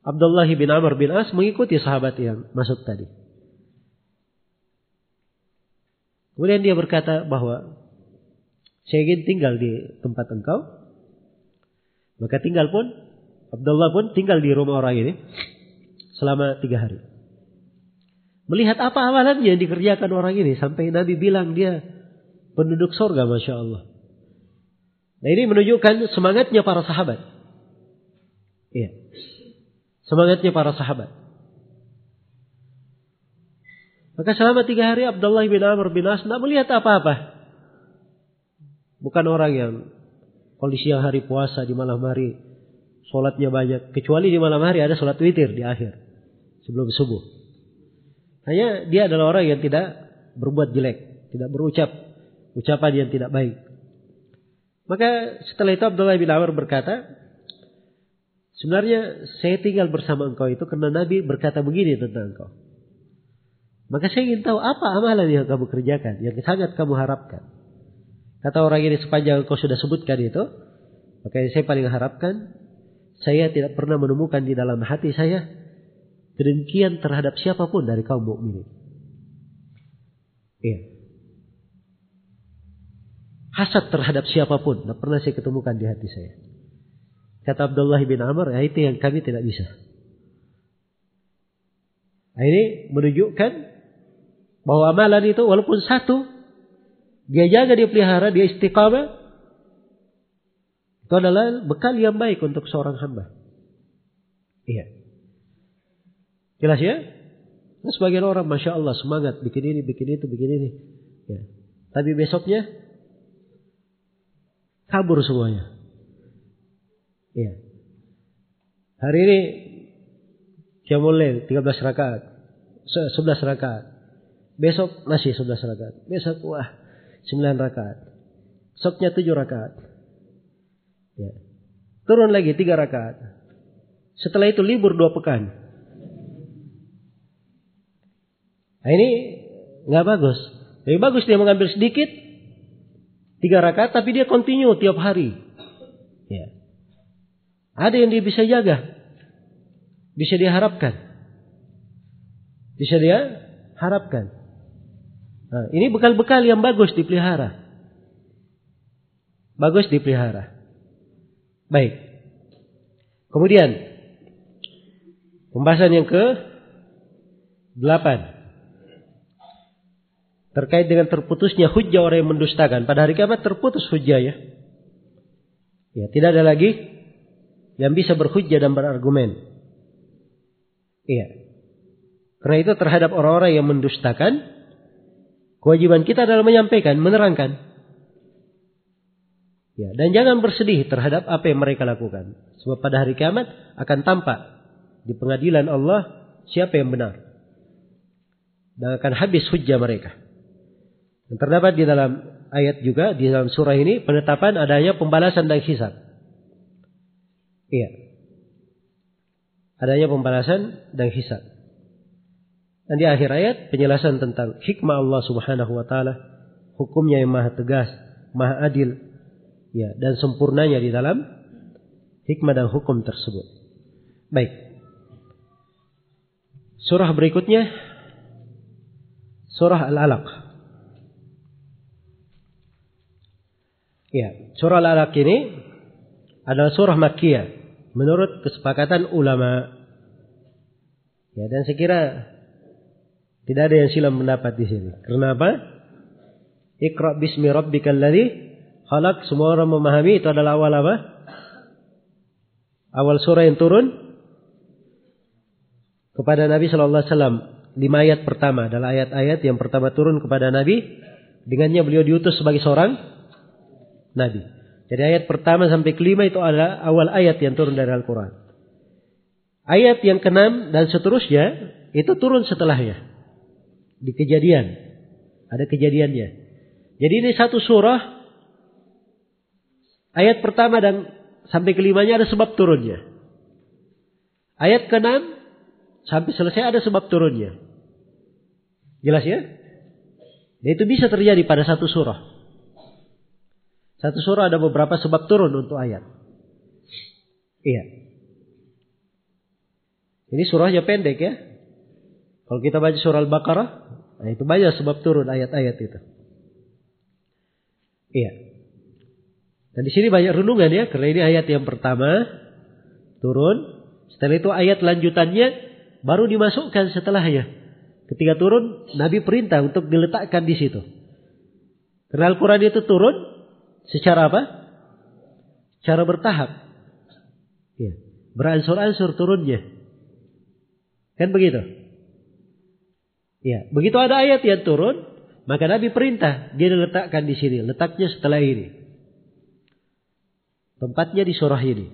Abdullah bin Amr bin As mengikuti sahabat yang masuk tadi. Kemudian dia berkata bahwa saya ingin tinggal di tempat engkau. Maka tinggal pun, Abdullah pun tinggal di rumah orang ini selama tiga hari. Melihat apa amalannya yang dikerjakan orang ini sampai Nabi bilang dia penduduk sorga Masya Allah. Nah ini menunjukkan semangatnya para sahabat. Iya. Semangatnya para sahabat. Maka selama tiga hari Abdullah bin Amr bin As tidak melihat apa-apa. Bukan orang yang kondisi yang hari puasa di malam hari. Sholatnya banyak. Kecuali di malam hari ada sholat witir di akhir. Sebelum subuh. Hanya dia adalah orang yang tidak berbuat jelek. Tidak berucap ucapan yang tidak baik. Maka setelah itu Abdullah bin Amr berkata, sebenarnya saya tinggal bersama engkau itu karena Nabi berkata begini tentang engkau. Maka saya ingin tahu apa amalan yang kamu kerjakan, yang sangat kamu harapkan. Kata orang ini sepanjang kau sudah sebutkan itu, maka saya paling harapkan saya tidak pernah menemukan di dalam hati saya kedengkian terhadap siapa pun dari kaum mukminin. Iya. Hasad terhadap siapa pun tidak pernah saya ketemukan di hati saya. Kata Abdullah bin Amr, ya itu yang kami tidak bisa. Nah, ini menunjukkan bahwa amalan itu walaupun satu, dia jaga, dia pelihara, dia istiqamah, itu adalah bekal yang baik untuk seorang hamba. Iya. Jelas ya? Nah, sebagian orang, masya Allah semangat bikin ini, bikin itu, bikin ini. Ya. Tapi besoknya kabur semuanya. Iya. Hari ini Qiyamul 13 rakaat. 11 rakaat. Besok masih 11 rakaat. Besok wah 9 rakaat. Besoknya 7 rakaat. Ya. Turun lagi tiga rakaat. Setelah itu libur dua pekan. Nah ini nggak bagus. Lebih bagus dia mengambil sedikit tiga rakaat, tapi dia continue tiap hari. Ya. Ada yang dia bisa jaga, bisa dia harapkan, bisa dia harapkan. Nah, ini bekal-bekal yang bagus dipelihara. Bagus dipelihara. Baik. Kemudian pembahasan yang ke delapan terkait dengan terputusnya hujah orang yang mendustakan. Pada hari kiamat terputus hujah ya. Ya, tidak ada lagi yang bisa berhujah dan berargumen. Iya. Karena itu terhadap orang-orang yang mendustakan, kewajiban kita adalah menyampaikan, menerangkan. Ya, dan jangan bersedih terhadap apa yang mereka lakukan. Sebab pada hari kiamat akan tampak di pengadilan Allah siapa yang benar. Dan akan habis hujah mereka. Dan terdapat di dalam ayat juga di dalam surah ini penetapan adanya pembalasan dan hisab. Iya. Adanya pembalasan dan hisab. Dan di akhir ayat penjelasan tentang hikmah Allah Subhanahu wa taala, hukumnya yang maha tegas, maha adil, ya dan sempurnanya di dalam hikmah dan hukum tersebut. Baik. Surah berikutnya surah Al-Alaq. Ya, surah Al-Alaq ini adalah surah Makkiyah menurut kesepakatan ulama. Ya, dan saya kira tidak ada yang silam pendapat di sini. Kenapa? Iqra bismi rabbikal ladzi Halak semua orang memahami itu adalah awal apa? Awal surah yang turun kepada Nabi Shallallahu Alaihi Wasallam lima ayat pertama adalah ayat-ayat yang pertama turun kepada Nabi dengannya beliau diutus sebagai seorang Nabi. Jadi ayat pertama sampai kelima itu adalah awal ayat yang turun dari Al-Quran. Ayat yang keenam dan seterusnya itu turun setelahnya. Di kejadian. Ada kejadiannya. Jadi ini satu surah Ayat pertama dan sampai kelimanya ada sebab turunnya. Ayat keenam sampai selesai ada sebab turunnya. Jelas ya? Dan itu bisa terjadi pada satu surah. Satu surah ada beberapa sebab turun untuk ayat. Iya. Ini surahnya pendek ya. Kalau kita baca surah Al-Baqarah, nah itu banyak sebab turun ayat-ayat itu. Iya. Dan di sini banyak renungan ya, karena ini ayat yang pertama turun. Setelah itu ayat lanjutannya baru dimasukkan setelahnya. Ketika turun, Nabi perintah untuk diletakkan di situ. Karena Al-Quran itu turun secara apa? Cara bertahap. Ya. Beransur-ansur turunnya. Kan begitu? Ya, begitu ada ayat yang turun, maka Nabi perintah dia diletakkan di sini, letaknya setelah ini. Tempatnya di surah ini.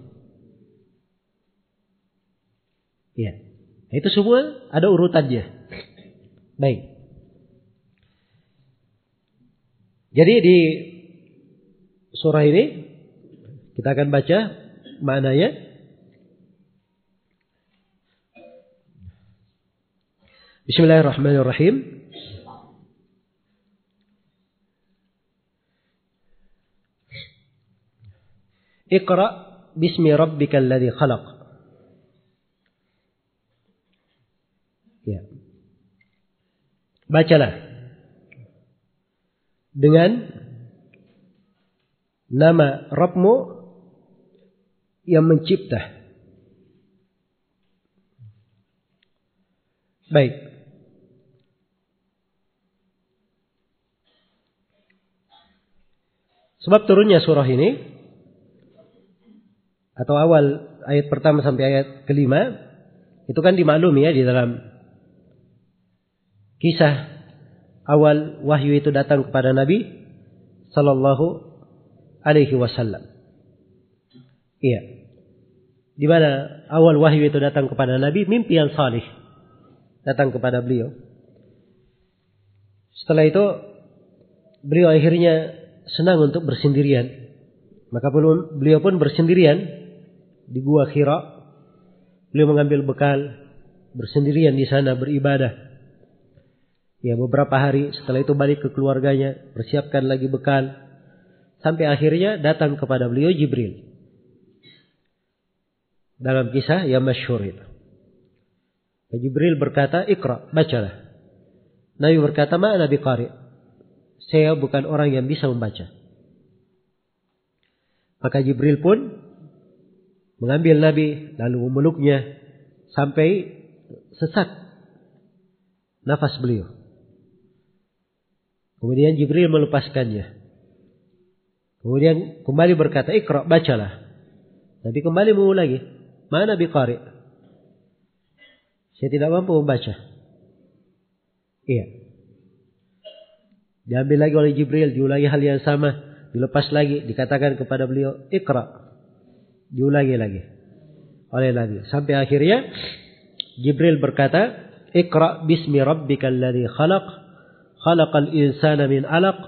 Ya. Itu semua ada urutannya. Baik. Jadi di surah ini kita akan baca maknanya. Bismillahirrahmanirrahim. Iqra bismi rabbikal ladzi khalaq. Ya. Bacalah dengan nama Rabbmu yang mencipta. Baik. Sebab turunnya surah ini atau awal ayat pertama sampai ayat kelima itu kan dimaklumi ya di dalam kisah awal wahyu itu datang kepada Nabi Sallallahu Alaihi Wasallam. Iya. Di mana awal wahyu itu datang kepada Nabi, mimpi yang salih datang kepada beliau. Setelah itu beliau akhirnya senang untuk bersendirian. Maka beliau pun bersendirian di gua Khira. Beliau mengambil bekal bersendirian di sana beribadah. Ya beberapa hari setelah itu balik ke keluarganya, persiapkan lagi bekal. Sampai akhirnya datang kepada beliau Jibril. Dalam kisah yang masyhur itu. Jibril berkata, Iqra, bacalah. Nabi berkata, Ma Nabi Qari. Saya bukan orang yang bisa membaca. Maka Jibril pun mengambil Nabi lalu memeluknya sampai sesak nafas beliau. Kemudian Jibril melepaskannya. Kemudian kembali berkata, Iqra, bacalah. Nabi kembali mengulangi. Mana biqari? Saya tidak mampu membaca. Iya. Diambil lagi oleh Jibril, diulangi hal yang sama, dilepas lagi, dikatakan kepada beliau, "Iqra." Diulangi lagi oleh Nabi sampai akhirnya Jibril berkata, "Iqra bismi rabbikal ladzi khalaq, khalaqal insana min 'alaq,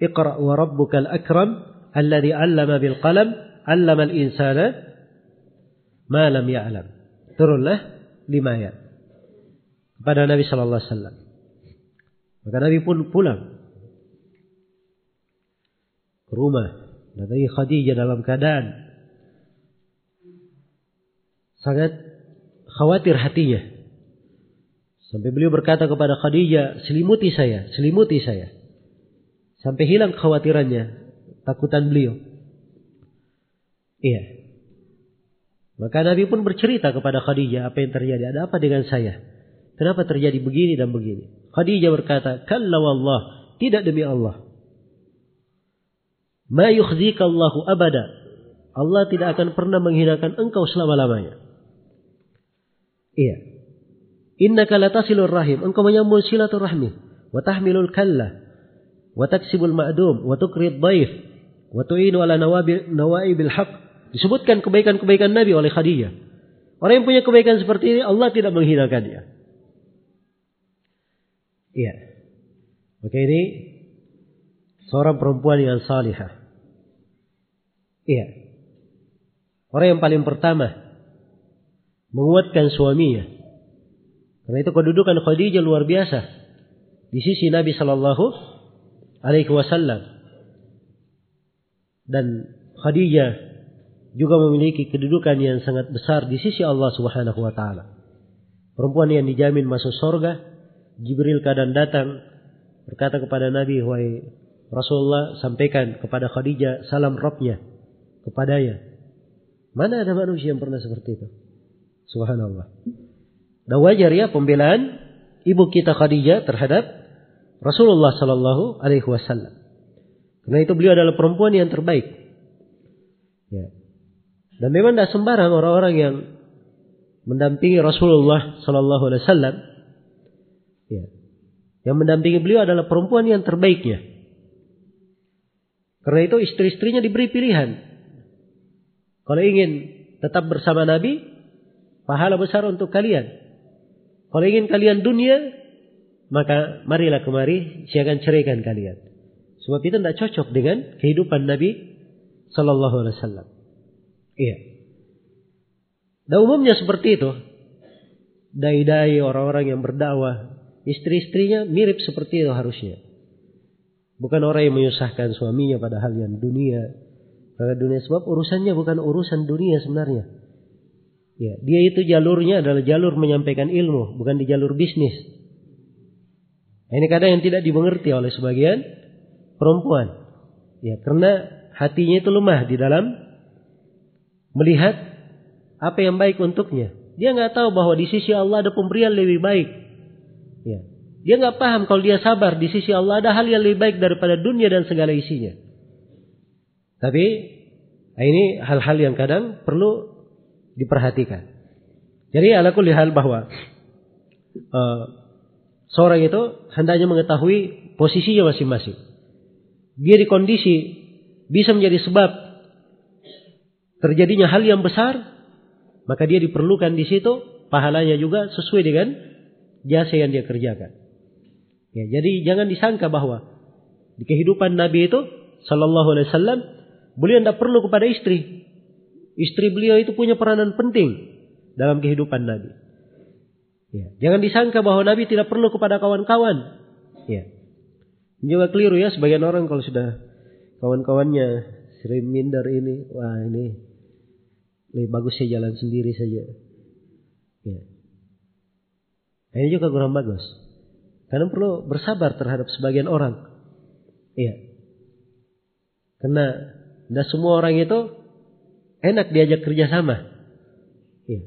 iqra wa rabbukal akram alladzi 'allama bil qalam, 'allamal insana ma lam ya'lam." Turunlah lima ayat kepada Nabi sallallahu alaihi wasallam. Maka Nabi pun pulang ke rumah. Nabi Khadijah dalam keadaan sangat khawatir hatinya. Sampai beliau berkata kepada Khadijah, selimuti saya, selimuti saya. Sampai hilang kekhawatirannya, takutan beliau. Iya. Maka Nabi pun bercerita kepada Khadijah apa yang terjadi. Ada apa dengan saya? Kenapa terjadi begini dan begini? Khadijah berkata, Kalla wallah, tidak demi Allah. Ma yukhzika Allahu abada. Allah tidak akan pernah menghinakan engkau selama-lamanya. Iya. Innaka latasilur rahim. Engkau menyambung silaturahmi. Wa tahmilul kalla. Wa taksibul ma'dum. Wa tukrid daif. Wa tu'inu ala nawaibil haq. Disebutkan kebaikan-kebaikan Nabi oleh Khadijah. Orang yang punya kebaikan seperti ini, Allah tidak menghinakan dia. Iya. Maka ini seorang perempuan yang salihah. Iya. Orang yang paling pertama menguatkan suaminya karena itu kedudukan Khadijah luar biasa di sisi Nabi Shallallahu Alaihi Wasallam dan Khadijah juga memiliki kedudukan yang sangat besar di sisi Allah Subhanahu Wa Taala. Perempuan yang dijamin masuk surga, Jibril kadang datang berkata kepada Nabi, wahai Rasulullah sampaikan kepada Khadijah salam Robnya kepadanya. Mana ada manusia yang pernah seperti itu? Subhanallah. Dan wajar ya pembelaan ibu kita Khadijah terhadap Rasulullah Sallallahu Alaihi Wasallam. Karena itu beliau adalah perempuan yang terbaik. Ya. Dan memang tidak sembarang orang-orang yang mendampingi Rasulullah Sallallahu Alaihi Wasallam. Ya. Yang mendampingi beliau adalah perempuan yang terbaiknya. Karena itu istri-istrinya diberi pilihan. Kalau ingin tetap bersama Nabi, pahala besar untuk kalian. Kalau ingin kalian dunia, maka marilah kemari, saya akan ceraikan kalian. Sebab itu tidak cocok dengan kehidupan Nabi Sallallahu Alaihi Wasallam. Iya. Dan umumnya seperti itu. Dai-dai orang-orang yang berdakwah Istri-istrinya mirip seperti itu harusnya. Bukan orang yang menyusahkan suaminya pada hal yang dunia. Pada dunia sebab urusannya bukan urusan dunia sebenarnya. Ya, dia itu jalurnya adalah jalur menyampaikan ilmu, bukan di jalur bisnis. Ini kadang yang tidak dimengerti oleh sebagian perempuan. Ya, karena hatinya itu lemah di dalam melihat apa yang baik untuknya. Dia nggak tahu bahwa di sisi Allah ada pemberian lebih baik. Dia nggak paham kalau dia sabar di sisi Allah ada hal yang lebih baik daripada dunia dan segala isinya. Tapi ini hal-hal yang kadang perlu diperhatikan. Jadi ala kulli hal bahwa uh, seorang itu hendaknya mengetahui posisinya masing-masing. Dia di kondisi bisa menjadi sebab terjadinya hal yang besar, maka dia diperlukan di situ pahalanya juga sesuai dengan jasa yang dia kerjakan. Ya, jadi jangan disangka bahwa di kehidupan Nabi itu Shallallahu Alaihi Wasallam beliau tidak perlu kepada istri. Istri beliau itu punya peranan penting dalam kehidupan Nabi. Ya, jangan disangka bahwa Nabi tidak perlu kepada kawan-kawan. Ya. Juga keliru ya sebagian orang kalau sudah kawan-kawannya sering minder ini, wah ini lebih bagus saya jalan sendiri saja. Ya. Ini juga kurang bagus. Karena perlu bersabar terhadap sebagian orang. Iya. Karena tidak semua orang itu enak diajak kerjasama. Iya.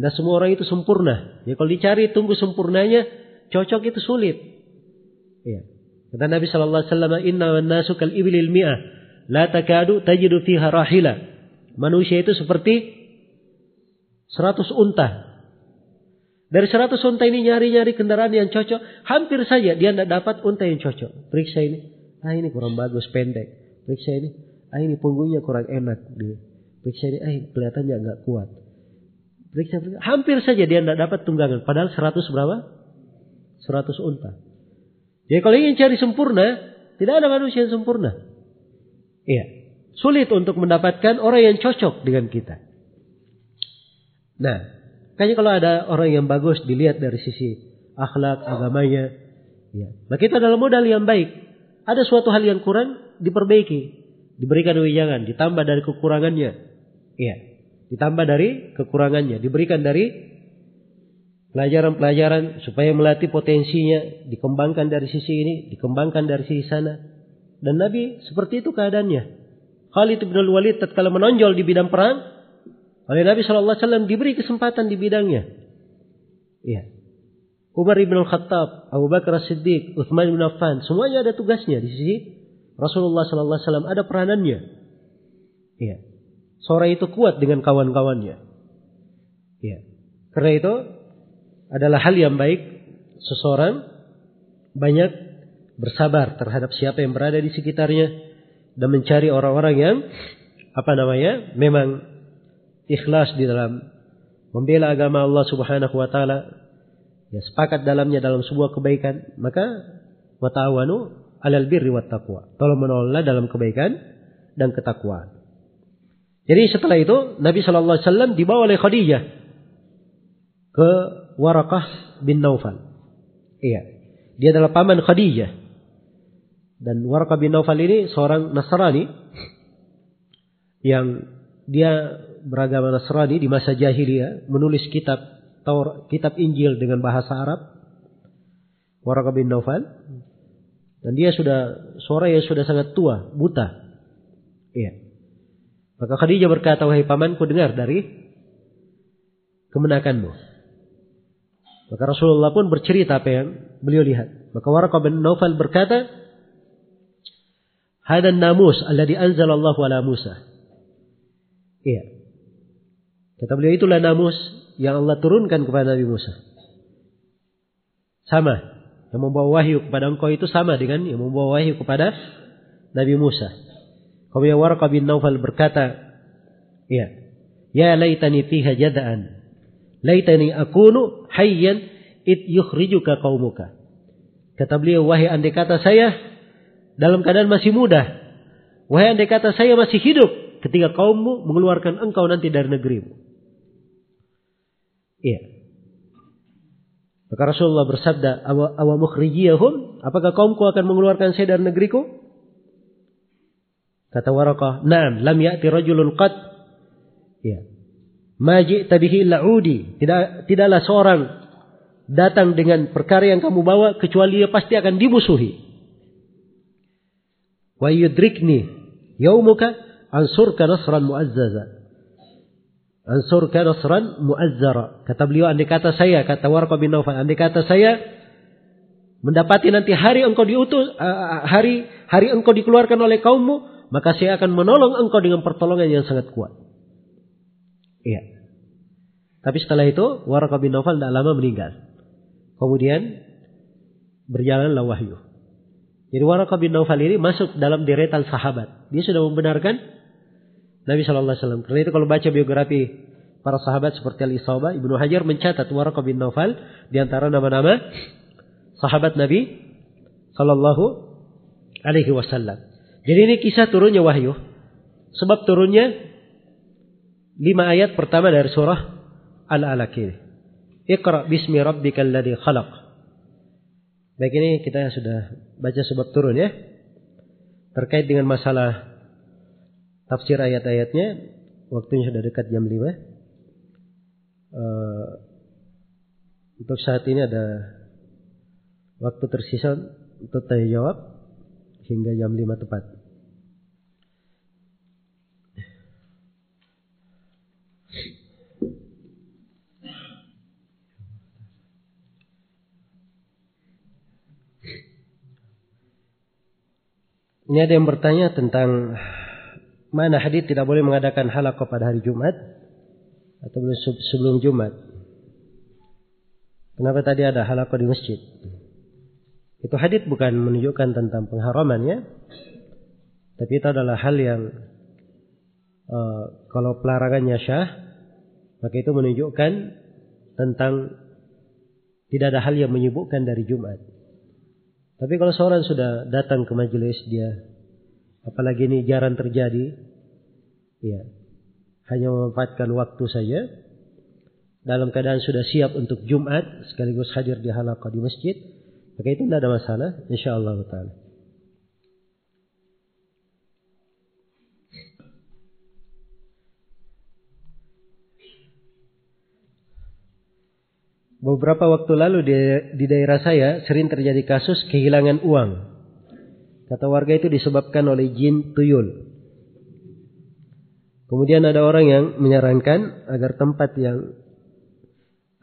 Tidak semua orang itu sempurna. Ya kalau dicari tunggu sempurnanya, cocok itu sulit. Iya. Kata Nabi Shallallahu Alaihi Wasallam, Inna nasu kal ibilil mi'ah, la takadu tajidu fiha rahila. Manusia itu seperti seratus unta dari seratus unta ini nyari-nyari kendaraan yang cocok. Hampir saja dia tidak dapat unta yang cocok. Periksa ini. Ah ini kurang bagus, pendek. Periksa ini. Ah ini punggungnya kurang enak. Periksa ini. Ah kelihatannya nggak kuat. Periksa, periksa. Hampir saja dia tidak dapat tunggangan. Padahal seratus berapa? Seratus unta. Jadi kalau ingin cari sempurna, tidak ada manusia yang sempurna. Iya. Sulit untuk mendapatkan orang yang cocok dengan kita. Nah, Makanya kalau ada orang yang bagus dilihat dari sisi akhlak, agamanya, ya. Maka itu adalah modal yang baik. Ada suatu hal yang kurang diperbaiki, diberikan wejangan, ditambah dari kekurangannya. Iya. Ditambah dari kekurangannya, diberikan dari pelajaran-pelajaran supaya melatih potensinya, dikembangkan dari sisi ini, dikembangkan dari sisi sana. Dan Nabi seperti itu keadaannya. Khalid bin Walid tatkala menonjol di bidang perang, oleh Nabi Shallallahu Alaihi Wasallam diberi kesempatan di bidangnya. Iya. Umar bin Al-Khattab, Abu Bakar As-Siddiq, Uthman bin Affan, semuanya ada tugasnya di sisi Rasulullah Sallallahu Alaihi Wasallam ada peranannya. Iya. Seorang itu kuat dengan kawan-kawannya. Iya. Karena itu adalah hal yang baik seseorang banyak bersabar terhadap siapa yang berada di sekitarnya dan mencari orang-orang yang apa namanya memang ikhlas di dalam membela agama Allah Subhanahu wa taala, ya sepakat dalamnya dalam sebuah kebaikan, maka wa ta'awanu 'alal birri wat taqwa. Tolong menolonglah dalam kebaikan dan ketakwaan. Jadi setelah itu Nabi Shallallahu Alaihi Wasallam dibawa oleh Khadijah ke Warakah bin Naufal. Iya, dia adalah paman Khadijah. Dan Warakah bin Naufal ini seorang Nasrani yang dia beragama Nasrani di masa jahiliyah menulis kitab Taurat, kitab Injil dengan bahasa Arab. Waraka bin Naufal. Dan dia sudah suara yang sudah sangat tua, buta. Iya. Maka Khadijah berkata, "Wahai pamanku, dengar dari kemenakanmu." Maka Rasulullah pun bercerita apa yang beliau lihat. Maka Waraka bin Naufal berkata, "Hadan namus alladhi anzalallahu ala Musa." Iya. Kata beliau itulah namus yang Allah turunkan kepada Nabi Musa. Sama. Yang membawa wahyu kepada engkau itu sama dengan yang membawa wahyu kepada Nabi Musa. Kemudian Warqa bin Naufal berkata, Ya, ya laitani fiha jada'an. Laitani akunu hayyan it yukhrijuka qaumuka. Kata beliau, wahai andai kata saya dalam keadaan masih muda. Wahai andai kata saya masih hidup ketika kaummu mengeluarkan engkau nanti dari negerimu. Iya. Maka Rasulullah bersabda, "Awa mukhrijiyahum? Apakah kaumku akan mengeluarkan saya dari negeriku?" Kata Warakah, "Na'am, lam ya'ti rajulun qad." Ya. Ma ji'ta bihi illa udi. Tidak tidaklah seorang datang dengan perkara yang kamu bawa kecuali dia pasti akan dimusuhi. Wa yudrikni yaumuka ansurka nasran mu'azzaza. Ansurka nasran mu'azzara. Kata beliau, andai kata saya, kata Warqa bin Naufal, andai kata saya mendapati nanti hari engkau diutus, hari hari engkau dikeluarkan oleh kaummu, maka saya akan menolong engkau dengan pertolongan yang sangat kuat. Iya. Tapi setelah itu, Warqa bin Naufal tidak lama meninggal. Kemudian berjalanlah wahyu. Jadi Warqa bin Naufal ini masuk dalam deretan sahabat. Dia sudah membenarkan Nabi Shallallahu Alaihi Wasallam. Karena itu kalau baca biografi para sahabat seperti Al Isaba, Ibnu Hajar mencatat Warqa bin Naufal di antara nama-nama sahabat Nabi Shallallahu Alaihi Wasallam. Jadi ini kisah turunnya wahyu. Sebab turunnya lima ayat pertama dari surah Al-Alaq ini. Iqra bismi rabbikal ladzi khalaq. Baik ini kita sudah baca sebab turun ya. Terkait dengan masalah tafsir ayat-ayatnya waktunya sudah dekat jam 5 uh, eh, untuk saat ini ada waktu tersisa untuk tanya jawab hingga jam 5 tepat. Ini ada yang bertanya tentang mana hadis tidak boleh mengadakan halaqah pada hari Jumat atau sebelum Jumat. Kenapa tadi ada halaqah di masjid? Itu hadis bukan menunjukkan tentang pengharaman ya. Tapi itu adalah hal yang uh, kalau pelarangannya syah, maka itu menunjukkan tentang tidak ada hal yang menyebutkan dari Jumat. Tapi kalau seorang sudah datang ke majelis dia Apalagi ini jarang terjadi. Ya. Hanya memanfaatkan waktu saja. Dalam keadaan sudah siap untuk Jumat. Sekaligus hadir di halaqah di masjid. Maka itu tidak ada masalah. InsyaAllah ta'ala. Beberapa waktu lalu di, di daerah saya sering terjadi kasus kehilangan uang. Kata warga itu disebabkan oleh jin tuyul. Kemudian ada orang yang menyarankan agar tempat yang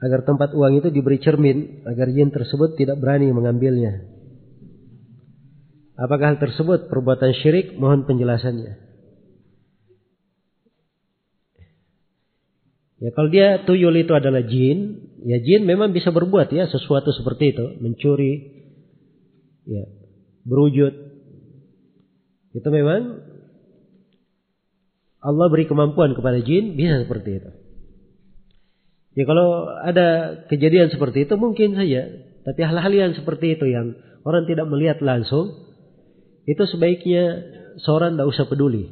agar tempat uang itu diberi cermin agar jin tersebut tidak berani mengambilnya. Apakah hal tersebut perbuatan syirik? Mohon penjelasannya. Ya kalau dia tuyul itu adalah jin, ya jin memang bisa berbuat ya sesuatu seperti itu, mencuri, ya berwujud itu memang Allah beri kemampuan kepada jin bisa seperti itu. Ya kalau ada kejadian seperti itu mungkin saja. Tapi hal-hal yang seperti itu yang orang tidak melihat langsung. Itu sebaiknya seorang tidak usah peduli.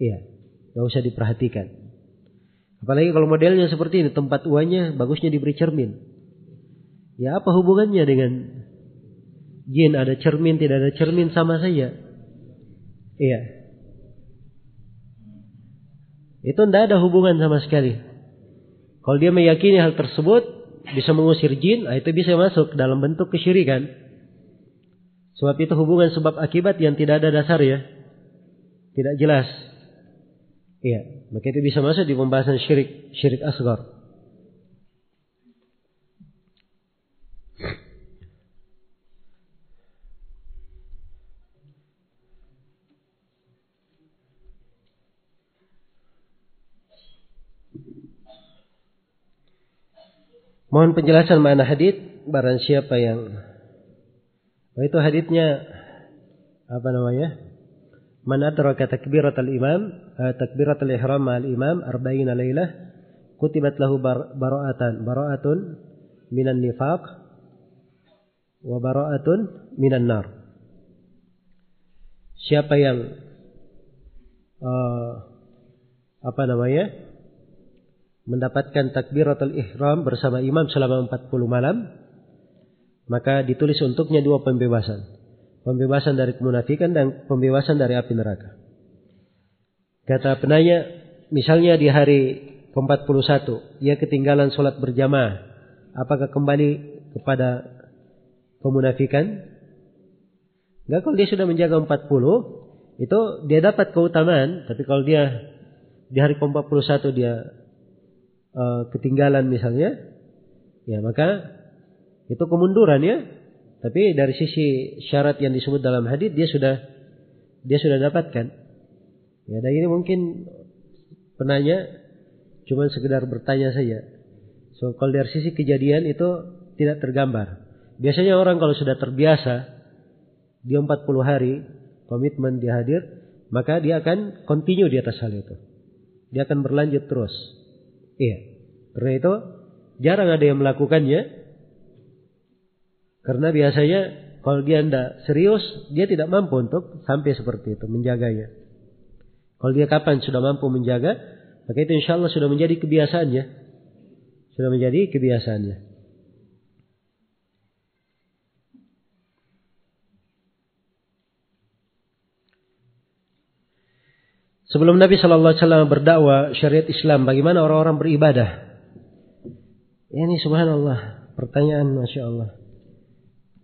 Iya. Tidak usah diperhatikan. Apalagi kalau modelnya seperti ini. Tempat uangnya bagusnya diberi cermin. Ya apa hubungannya dengan jin ada cermin tidak ada cermin sama saja. Iya. Itu tidak ada hubungan sama sekali. Kalau dia meyakini hal tersebut bisa mengusir jin, nah itu bisa masuk dalam bentuk kesyirikan. Sebab itu hubungan sebab akibat yang tidak ada dasar ya. Tidak jelas. Iya, maka itu bisa masuk di pembahasan syirik, syirik asgar. Mohon penjelasan mana hadis barang siapa yang oh itu hadisnya apa namanya? Man adraka takbiratul imam, takbiratul ihram al imam arba'ina lailah kutibat lahu bar bara'atan, bara'atun minan nifaq wa bara'atun minan nar. Siapa yang uh, apa namanya? Mendapatkan takbiratul ihram bersama imam selama 40 malam, maka ditulis untuknya dua pembebasan. Pembebasan dari kemunafikan dan pembebasan dari api neraka. Kata penanya, misalnya di hari ke-41, ia ketinggalan sholat berjamaah. Apakah kembali kepada kemunafikan? Enggak, kalau dia sudah menjaga 40, itu dia dapat keutamaan. Tapi kalau dia di hari ke-41 dia uh, ketinggalan misalnya, ya maka itu kemunduran ya. Tapi dari sisi syarat yang disebut dalam hadis dia sudah dia sudah dapatkan. Ya, dan ini mungkin penanya cuma sekedar bertanya saja. So kalau dari sisi kejadian itu tidak tergambar. Biasanya orang kalau sudah terbiasa dia 40 hari komitmen dia hadir, maka dia akan continue di atas hal itu. Dia akan berlanjut terus. Iya. Karena itu jarang ada yang melakukannya karena biasanya kalau dia tidak serius, dia tidak mampu untuk sampai seperti itu, menjaganya. Kalau dia kapan sudah mampu menjaga, maka itu insya Allah sudah menjadi kebiasaannya. Sudah menjadi kebiasaannya. Sebelum Nabi Shallallahu Alaihi Wasallam berdakwah syariat Islam, bagaimana orang-orang beribadah? Ini subhanallah, pertanyaan masya Allah.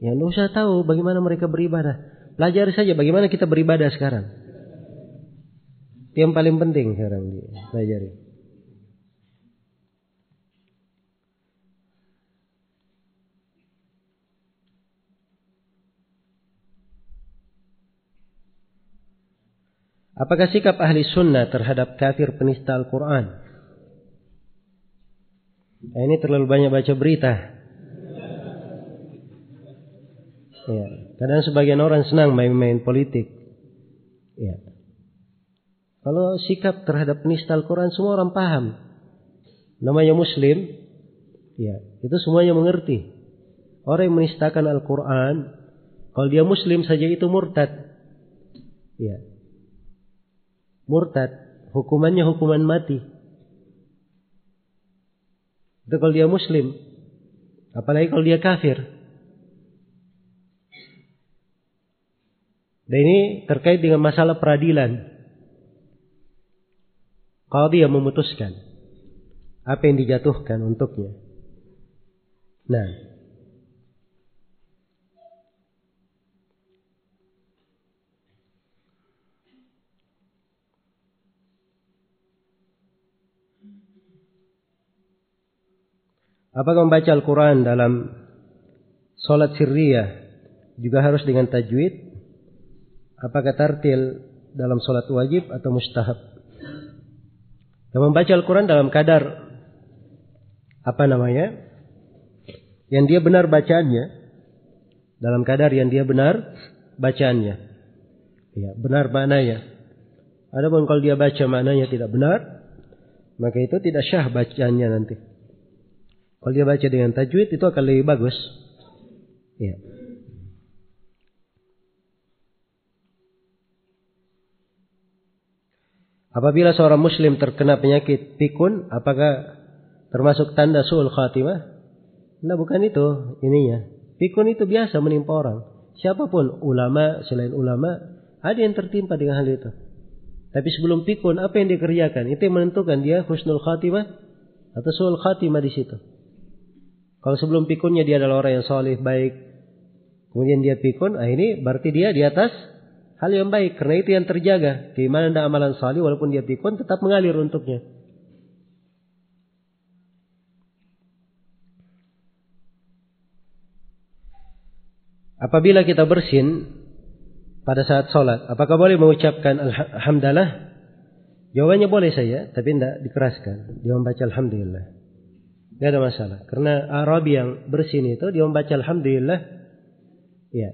Ya, lu usah tahu bagaimana mereka beribadah. Pelajari saja bagaimana kita beribadah sekarang. Yang paling penting sekarang pelajari. Apakah sikap ahli sunnah terhadap kafir penista Al-Quran? Nah, ini terlalu banyak baca berita. Ya. Kadang sebagian orang senang main-main politik. Ya. Kalau sikap terhadap penista Al-Quran semua orang paham. Namanya Muslim, ya itu semuanya mengerti. Orang yang menistakan Al-Quran, kalau dia Muslim saja itu murtad. Ya. Murtad, hukumannya hukuman mati. Itu kalau dia Muslim. Apalagi kalau dia kafir. Dan ini terkait dengan masalah peradilan. Kalau dia memutuskan apa yang dijatuhkan untuknya. Nah, Apakah membaca Al-Quran dalam sholat sirriyah juga harus dengan tajwid? apakah tartil dalam sholat wajib atau mustahab. Yang membaca Al-Quran dalam kadar apa namanya? Yang dia benar bacaannya dalam kadar yang dia benar bacaannya. Ya, benar maknanya. Adapun kalau dia baca maknanya tidak benar, maka itu tidak syah bacaannya nanti. Kalau dia baca dengan tajwid itu akan lebih bagus. Ya. Apabila seorang muslim terkena penyakit pikun, apakah termasuk tanda suul khatimah? Nah, bukan itu ininya. Pikun itu biasa menimpa orang. Siapa pun ulama selain ulama ada yang tertimpa dengan hal itu. Tapi sebelum pikun apa yang dikerjakan? Itu yang menentukan dia husnul khatimah atau suul khatimah di situ. Kalau sebelum pikunnya dia adalah orang yang soleh baik, kemudian dia pikun, ah ini berarti dia di atas hal yang baik. Karena itu yang terjaga. Keimanan dan amalan salih walaupun dia pikun tetap mengalir untuknya. Apabila kita bersin pada saat sholat apakah boleh mengucapkan alhamdulillah? Jawabannya boleh saja tapi tidak dikeraskan. Dia membaca alhamdulillah tidak ada masalah karena Arabi yang bersin itu dia membaca alhamdulillah ya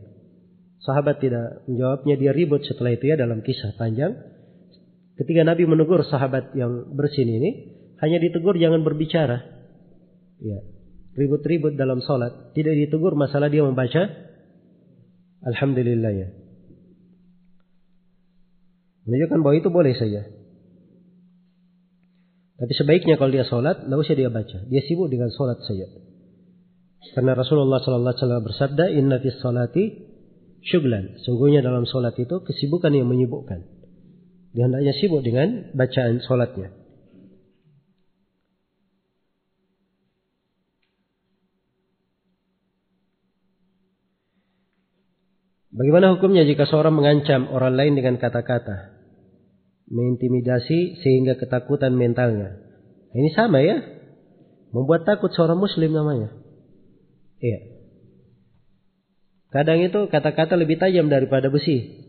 Sahabat tidak menjawabnya, dia ribut setelah itu ya dalam kisah panjang. Ketika Nabi menegur sahabat yang bersin ini, hanya ditegur jangan berbicara. Ya, ribut-ribut dalam sholat. Tidak ditegur masalah dia membaca Alhamdulillah ya. Menunjukkan bahwa itu boleh saja. Tapi sebaiknya kalau dia sholat, tidak usah dia baca. Dia sibuk dengan sholat saja. Karena Rasulullah Sallallahu Alaihi Wasallam bersabda, Inna fis salati syuglan. Sungguhnya dalam sholat itu kesibukan yang menyibukkan. Dia hendaknya sibuk dengan bacaan sholatnya. Bagaimana hukumnya jika seorang mengancam orang lain dengan kata-kata? Mengintimidasi sehingga ketakutan mentalnya. Ini sama ya? Membuat takut seorang muslim namanya. Iya. Kadang itu kata-kata lebih tajam daripada besi.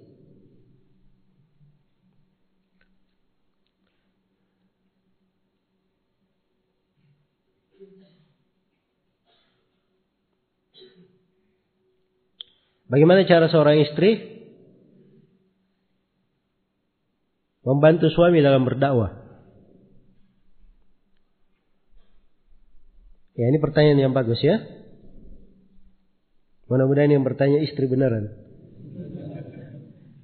Bagaimana cara seorang istri membantu suami dalam berdakwah? Ya ini pertanyaan yang bagus ya. Mudah-mudahan yang bertanya istri beneran.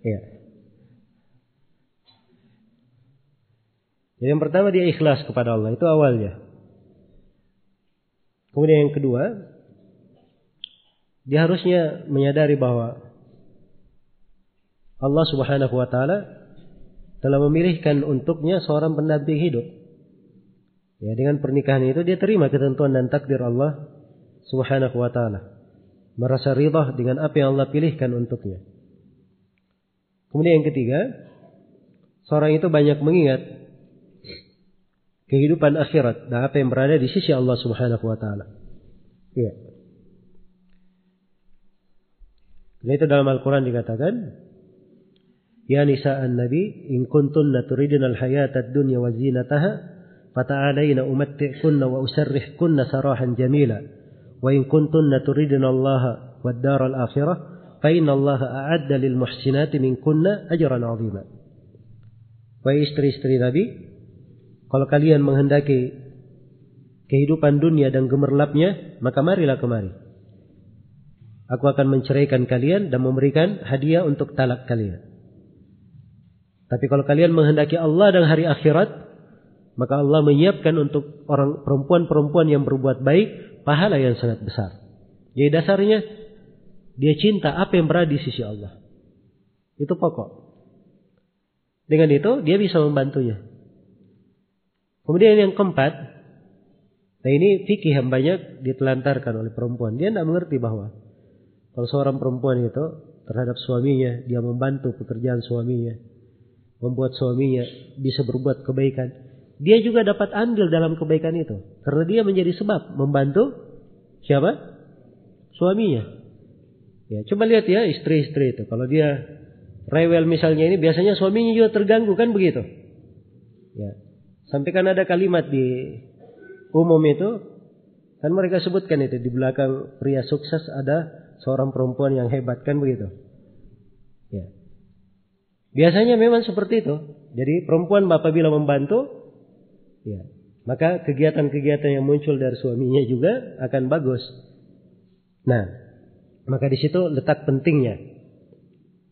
Ya. Jadi yang pertama dia ikhlas kepada Allah itu awalnya. Kemudian yang kedua, dia harusnya menyadari bahwa Allah Subhanahu wa taala telah memilihkan untuknya seorang pendamping hidup. Ya, dengan pernikahan itu dia terima ketentuan dan takdir Allah Subhanahu wa taala. Merasa ridha dengan apa yang Allah pilihkan untuknya. Kemudian yang ketiga, seorang itu banyak mengingat kehidupan akhirat dan apa yang berada di sisi Allah Subhanahu wa taala. Ya. Dan itu dalam Al-Quran dikatakan, Ya nisa'an Nabi, in kuntunna turidina al-hayata ad-dunya wa zinataha, fata'alayna umatti'kunna wa usarrihkunna sarahan jamila. Wa in kuntunna turidina Allah wa ad-dar al-akhirah, fa inna Allah a'adda lil muhsinati minkunna ajran 'azima. Wahai istri-istri Nabi, kalau kalian menghendaki kehidupan dunia dan gemerlapnya, maka marilah kemari. Aku akan menceraikan kalian dan memberikan hadiah untuk talak kalian. Tapi kalau kalian menghendaki Allah dan hari akhirat, maka Allah menyiapkan untuk orang perempuan-perempuan yang berbuat baik pahala yang sangat besar. Jadi dasarnya dia cinta apa yang berada di sisi Allah. Itu pokok. Dengan itu dia bisa membantunya. Kemudian yang keempat, nah ini fikih yang banyak ditelantarkan oleh perempuan. Dia tidak mengerti bahwa kalau seorang perempuan itu terhadap suaminya, dia membantu pekerjaan suaminya, membuat suaminya bisa berbuat kebaikan, dia juga dapat andil dalam kebaikan itu. Karena dia menjadi sebab membantu siapa? Suaminya. Ya, coba lihat ya istri-istri itu. Kalau dia rewel misalnya ini, biasanya suaminya juga terganggu kan begitu. Ya. Sampai kan ada kalimat di umum itu, kan mereka sebutkan itu di belakang pria sukses ada seorang perempuan yang hebat kan begitu. Ya. Biasanya memang seperti itu. Jadi perempuan apabila membantu, ya, maka kegiatan-kegiatan yang muncul dari suaminya juga akan bagus. Nah, maka di situ letak pentingnya.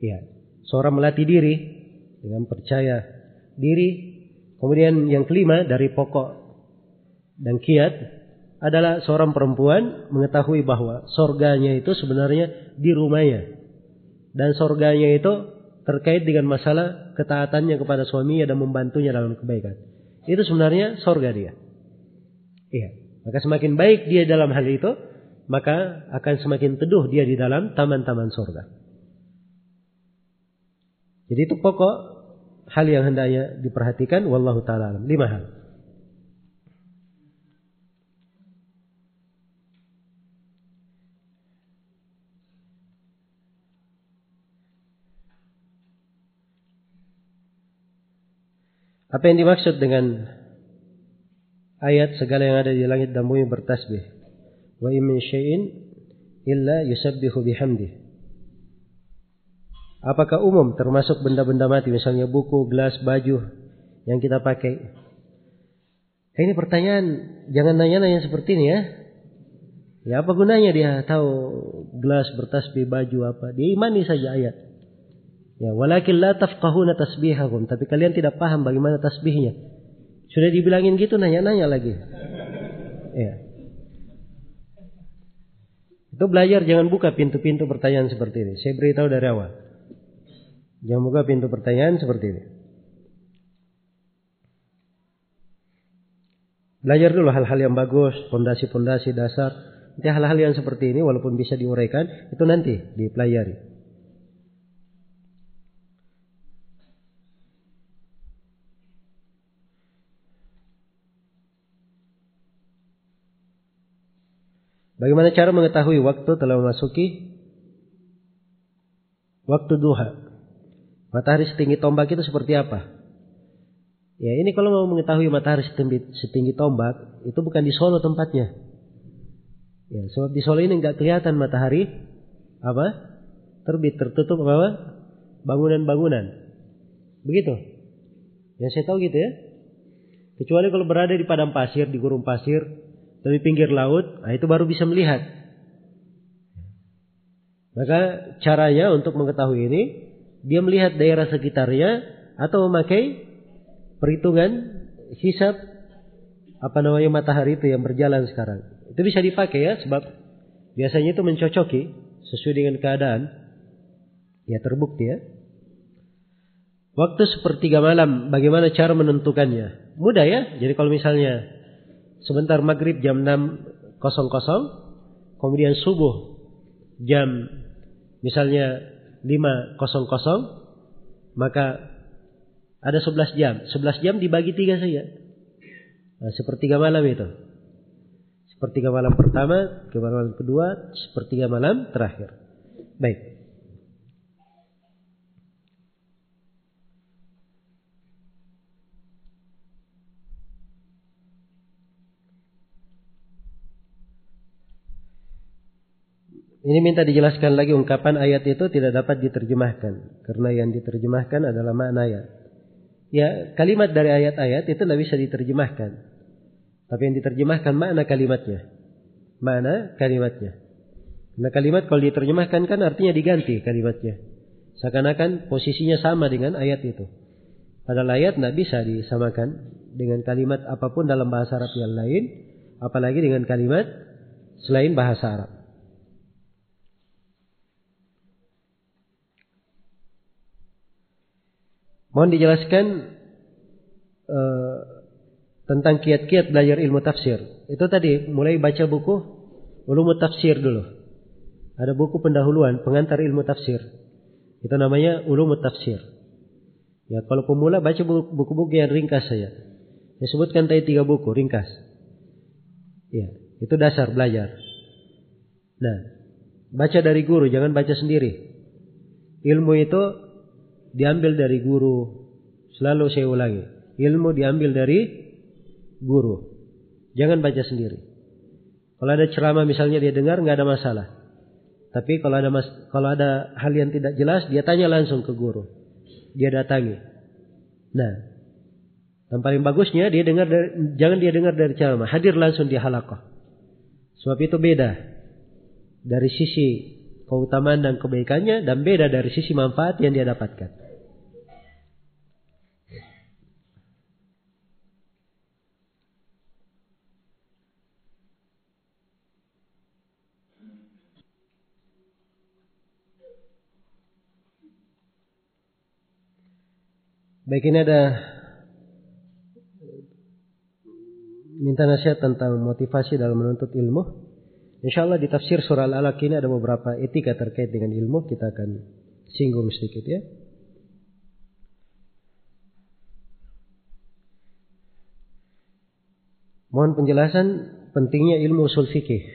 Ya, seorang melatih diri dengan percaya diri. Kemudian yang kelima dari pokok dan kiat adalah seorang perempuan mengetahui bahwa sorganya itu sebenarnya di rumahnya. Dan sorganya itu terkait dengan masalah ketaatannya kepada suaminya dan membantunya dalam kebaikan. Itu sebenarnya sorga dia. Iya. Maka semakin baik dia dalam hal itu, maka akan semakin teduh dia di dalam taman-taman sorga. Jadi itu pokok hal yang hendaknya diperhatikan. Wallahu ta'ala alam. Lima hal. Apa yang dimaksud dengan ayat segala yang ada di langit dan bumi bertasbih? Wa in min syai'in illa yusabbihu bihamdi. Apakah umum termasuk benda-benda mati misalnya buku, gelas, baju yang kita pakai? Eh, ini pertanyaan jangan nanya-nanya seperti ini ya. Ya apa gunanya dia tahu gelas bertasbih baju apa? Dia imani saja ayat. Ya, walakin la tafqahuna tasbihahum, tapi kalian tidak paham bagaimana tasbihnya. Sudah dibilangin gitu nanya-nanya lagi. Ya. Itu belajar jangan buka pintu-pintu pertanyaan seperti ini. Saya beritahu dari awal. Jangan buka pintu pertanyaan seperti ini. Belajar dulu hal-hal yang bagus, fondasi-fondasi dasar. Nanti hal-hal yang seperti ini walaupun bisa diuraikan, itu nanti dipelajari. Bagaimana cara mengetahui waktu telah memasuki waktu duha? Matahari setinggi tombak itu seperti apa? Ya ini kalau mau mengetahui matahari setinggi, setinggi tombak itu bukan di Solo tempatnya. Ya, sebab di Solo ini nggak kelihatan matahari apa terbit tertutup apa bangunan-bangunan. Begitu. Yang saya tahu gitu ya. Kecuali kalau berada di padang pasir, di gurun pasir, di pinggir laut, nah itu baru bisa melihat. Maka caranya untuk mengetahui ini, dia melihat daerah sekitarnya atau memakai perhitungan hisap apa namanya matahari itu yang berjalan sekarang. Itu bisa dipakai ya sebab biasanya itu mencocoki sesuai dengan keadaan. Ya terbukti ya. Waktu sepertiga malam, bagaimana cara menentukannya? Mudah ya. Jadi kalau misalnya sebentar maghrib jam 6.00, kemudian subuh jam misalnya 5.00, maka ada 11 jam. 11 jam dibagi tiga saja. Nah, sepertiga malam itu. Sepertiga malam pertama, sepertiga malam kedua, sepertiga malam terakhir. Baik. Ini minta dijelaskan lagi ungkapan ayat itu tidak dapat diterjemahkan karena yang diterjemahkan adalah makna ayat. Ya, kalimat dari ayat-ayat itu tidak bisa diterjemahkan. Tapi yang diterjemahkan makna kalimatnya. Makna kalimatnya. Nah kalimat kalau diterjemahkan kan artinya diganti kalimatnya. Seakan-akan posisinya sama dengan ayat itu. Padahal ayat tidak bisa disamakan dengan kalimat apa pun dalam bahasa Arab yang lain. Apalagi dengan kalimat selain bahasa Arab. Mohon dijelaskan uh, tentang kiat-kiat belajar ilmu tafsir. Itu tadi mulai baca buku ulumut tafsir dulu. Ada buku pendahuluan pengantar ilmu tafsir. Itu namanya ulumut tafsir. Ya, kalau pemula baca buku-buku yang ringkas saja. Saya sebutkan tadi tiga buku ringkas. Ya, itu dasar belajar. Nah, baca dari guru, jangan baca sendiri. Ilmu itu diambil dari guru. Selalu saya ulangi. Ilmu diambil dari guru. Jangan baca sendiri. Kalau ada ceramah misalnya dia dengar nggak ada masalah. Tapi kalau ada mas, kalau ada hal yang tidak jelas dia tanya langsung ke guru. Dia datangi. Nah, yang paling bagusnya dia dengar dari, jangan dia dengar dari ceramah, hadir langsung di halakoh. Sebab itu beda dari sisi keutamaan dan kebaikannya dan beda dari sisi manfaat yang dia dapatkan. Baik ini ada minta nasihat tentang motivasi dalam menuntut ilmu. Insya Allah di tafsir surah Al-Alaq ini ada beberapa etika terkait dengan ilmu. Kita akan singgung sedikit ya. Mohon penjelasan pentingnya ilmu usul fikih.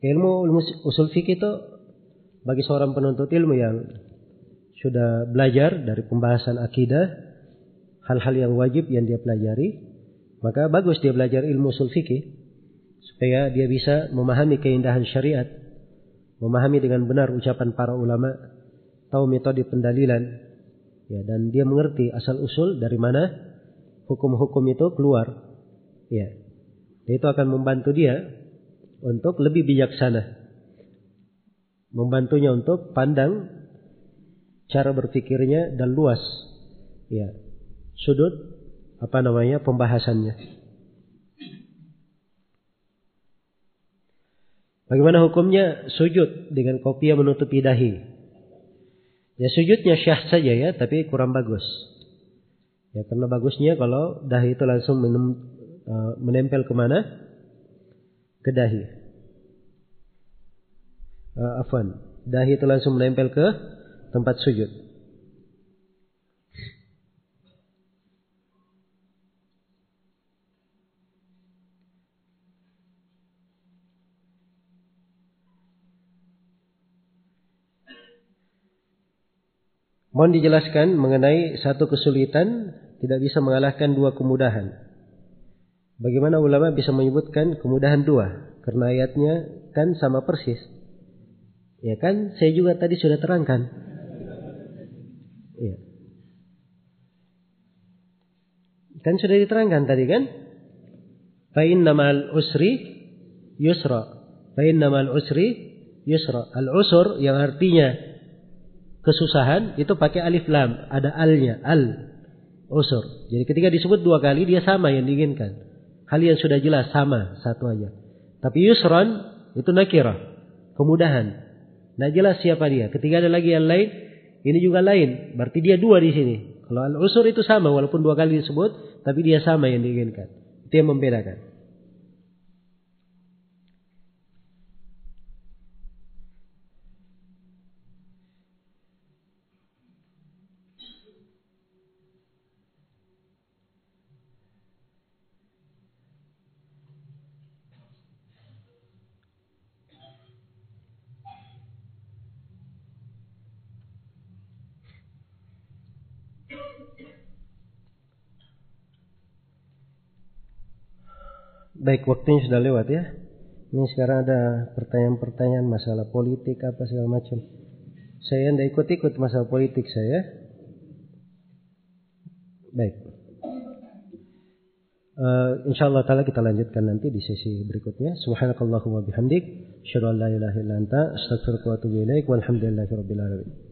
Ilmu, ilmu usul fikih itu bagi seorang penuntut ilmu yang sudah belajar dari pembahasan akidah, hal-hal yang wajib yang dia pelajari, maka bagus dia belajar ilmu usul fikih supaya dia bisa memahami keindahan syariat, memahami dengan benar ucapan para ulama, tahu metode pendalilan, ya dan dia mengerti asal usul dari mana hukum-hukum itu keluar, ya. Itu akan membantu dia untuk lebih bijaksana, membantunya untuk pandang cara berpikirnya dan luas, ya sudut apa namanya pembahasannya. Bagaimana hukumnya sujud dengan kopi yang menutupi dahi? Ya sujudnya syah saja ya, tapi kurang bagus. Ya karena bagusnya kalau dahi itu langsung menem, uh, menempel ke mana? Ke dahi. Uh, afwan, dahi itu langsung menempel ke tempat sujud. Mohon dijelaskan mengenai satu kesulitan tidak bisa mengalahkan dua kemudahan. Bagaimana ulama bisa menyebutkan kemudahan dua? Karena ayatnya kan sama persis. Ya kan, saya juga tadi sudah terangkan. Ya. Kan sudah diterangkan tadi kan? Fa'in namal usri yusra. Fa'in namal usri yusra. Al-usur yang artinya kesusahan itu pakai alif lam, ada alnya, al usur. Jadi ketika disebut dua kali dia sama yang diinginkan. Hal yang sudah jelas sama satu aja. Tapi yusron itu nakirah, kemudahan. Nah jelas siapa dia. Ketika ada lagi yang lain, ini juga lain. Berarti dia dua di sini. Kalau al usur itu sama walaupun dua kali disebut, tapi dia sama yang diinginkan. Itu membedakan. Baik, waktunya sudah lewat ya. Ini sekarang ada pertanyaan-pertanyaan masalah politik apa segala macam. Saya tidak ikut-ikut masalah politik saya. Baik. Uh, insyaallah taala kita lanjutkan nanti di sesi berikutnya. Subhanakallahumma bihamdik, asyhadu an la ilaha illa anta, astaghfiruka wa atubu. Walhamdulillahirabbil alamin.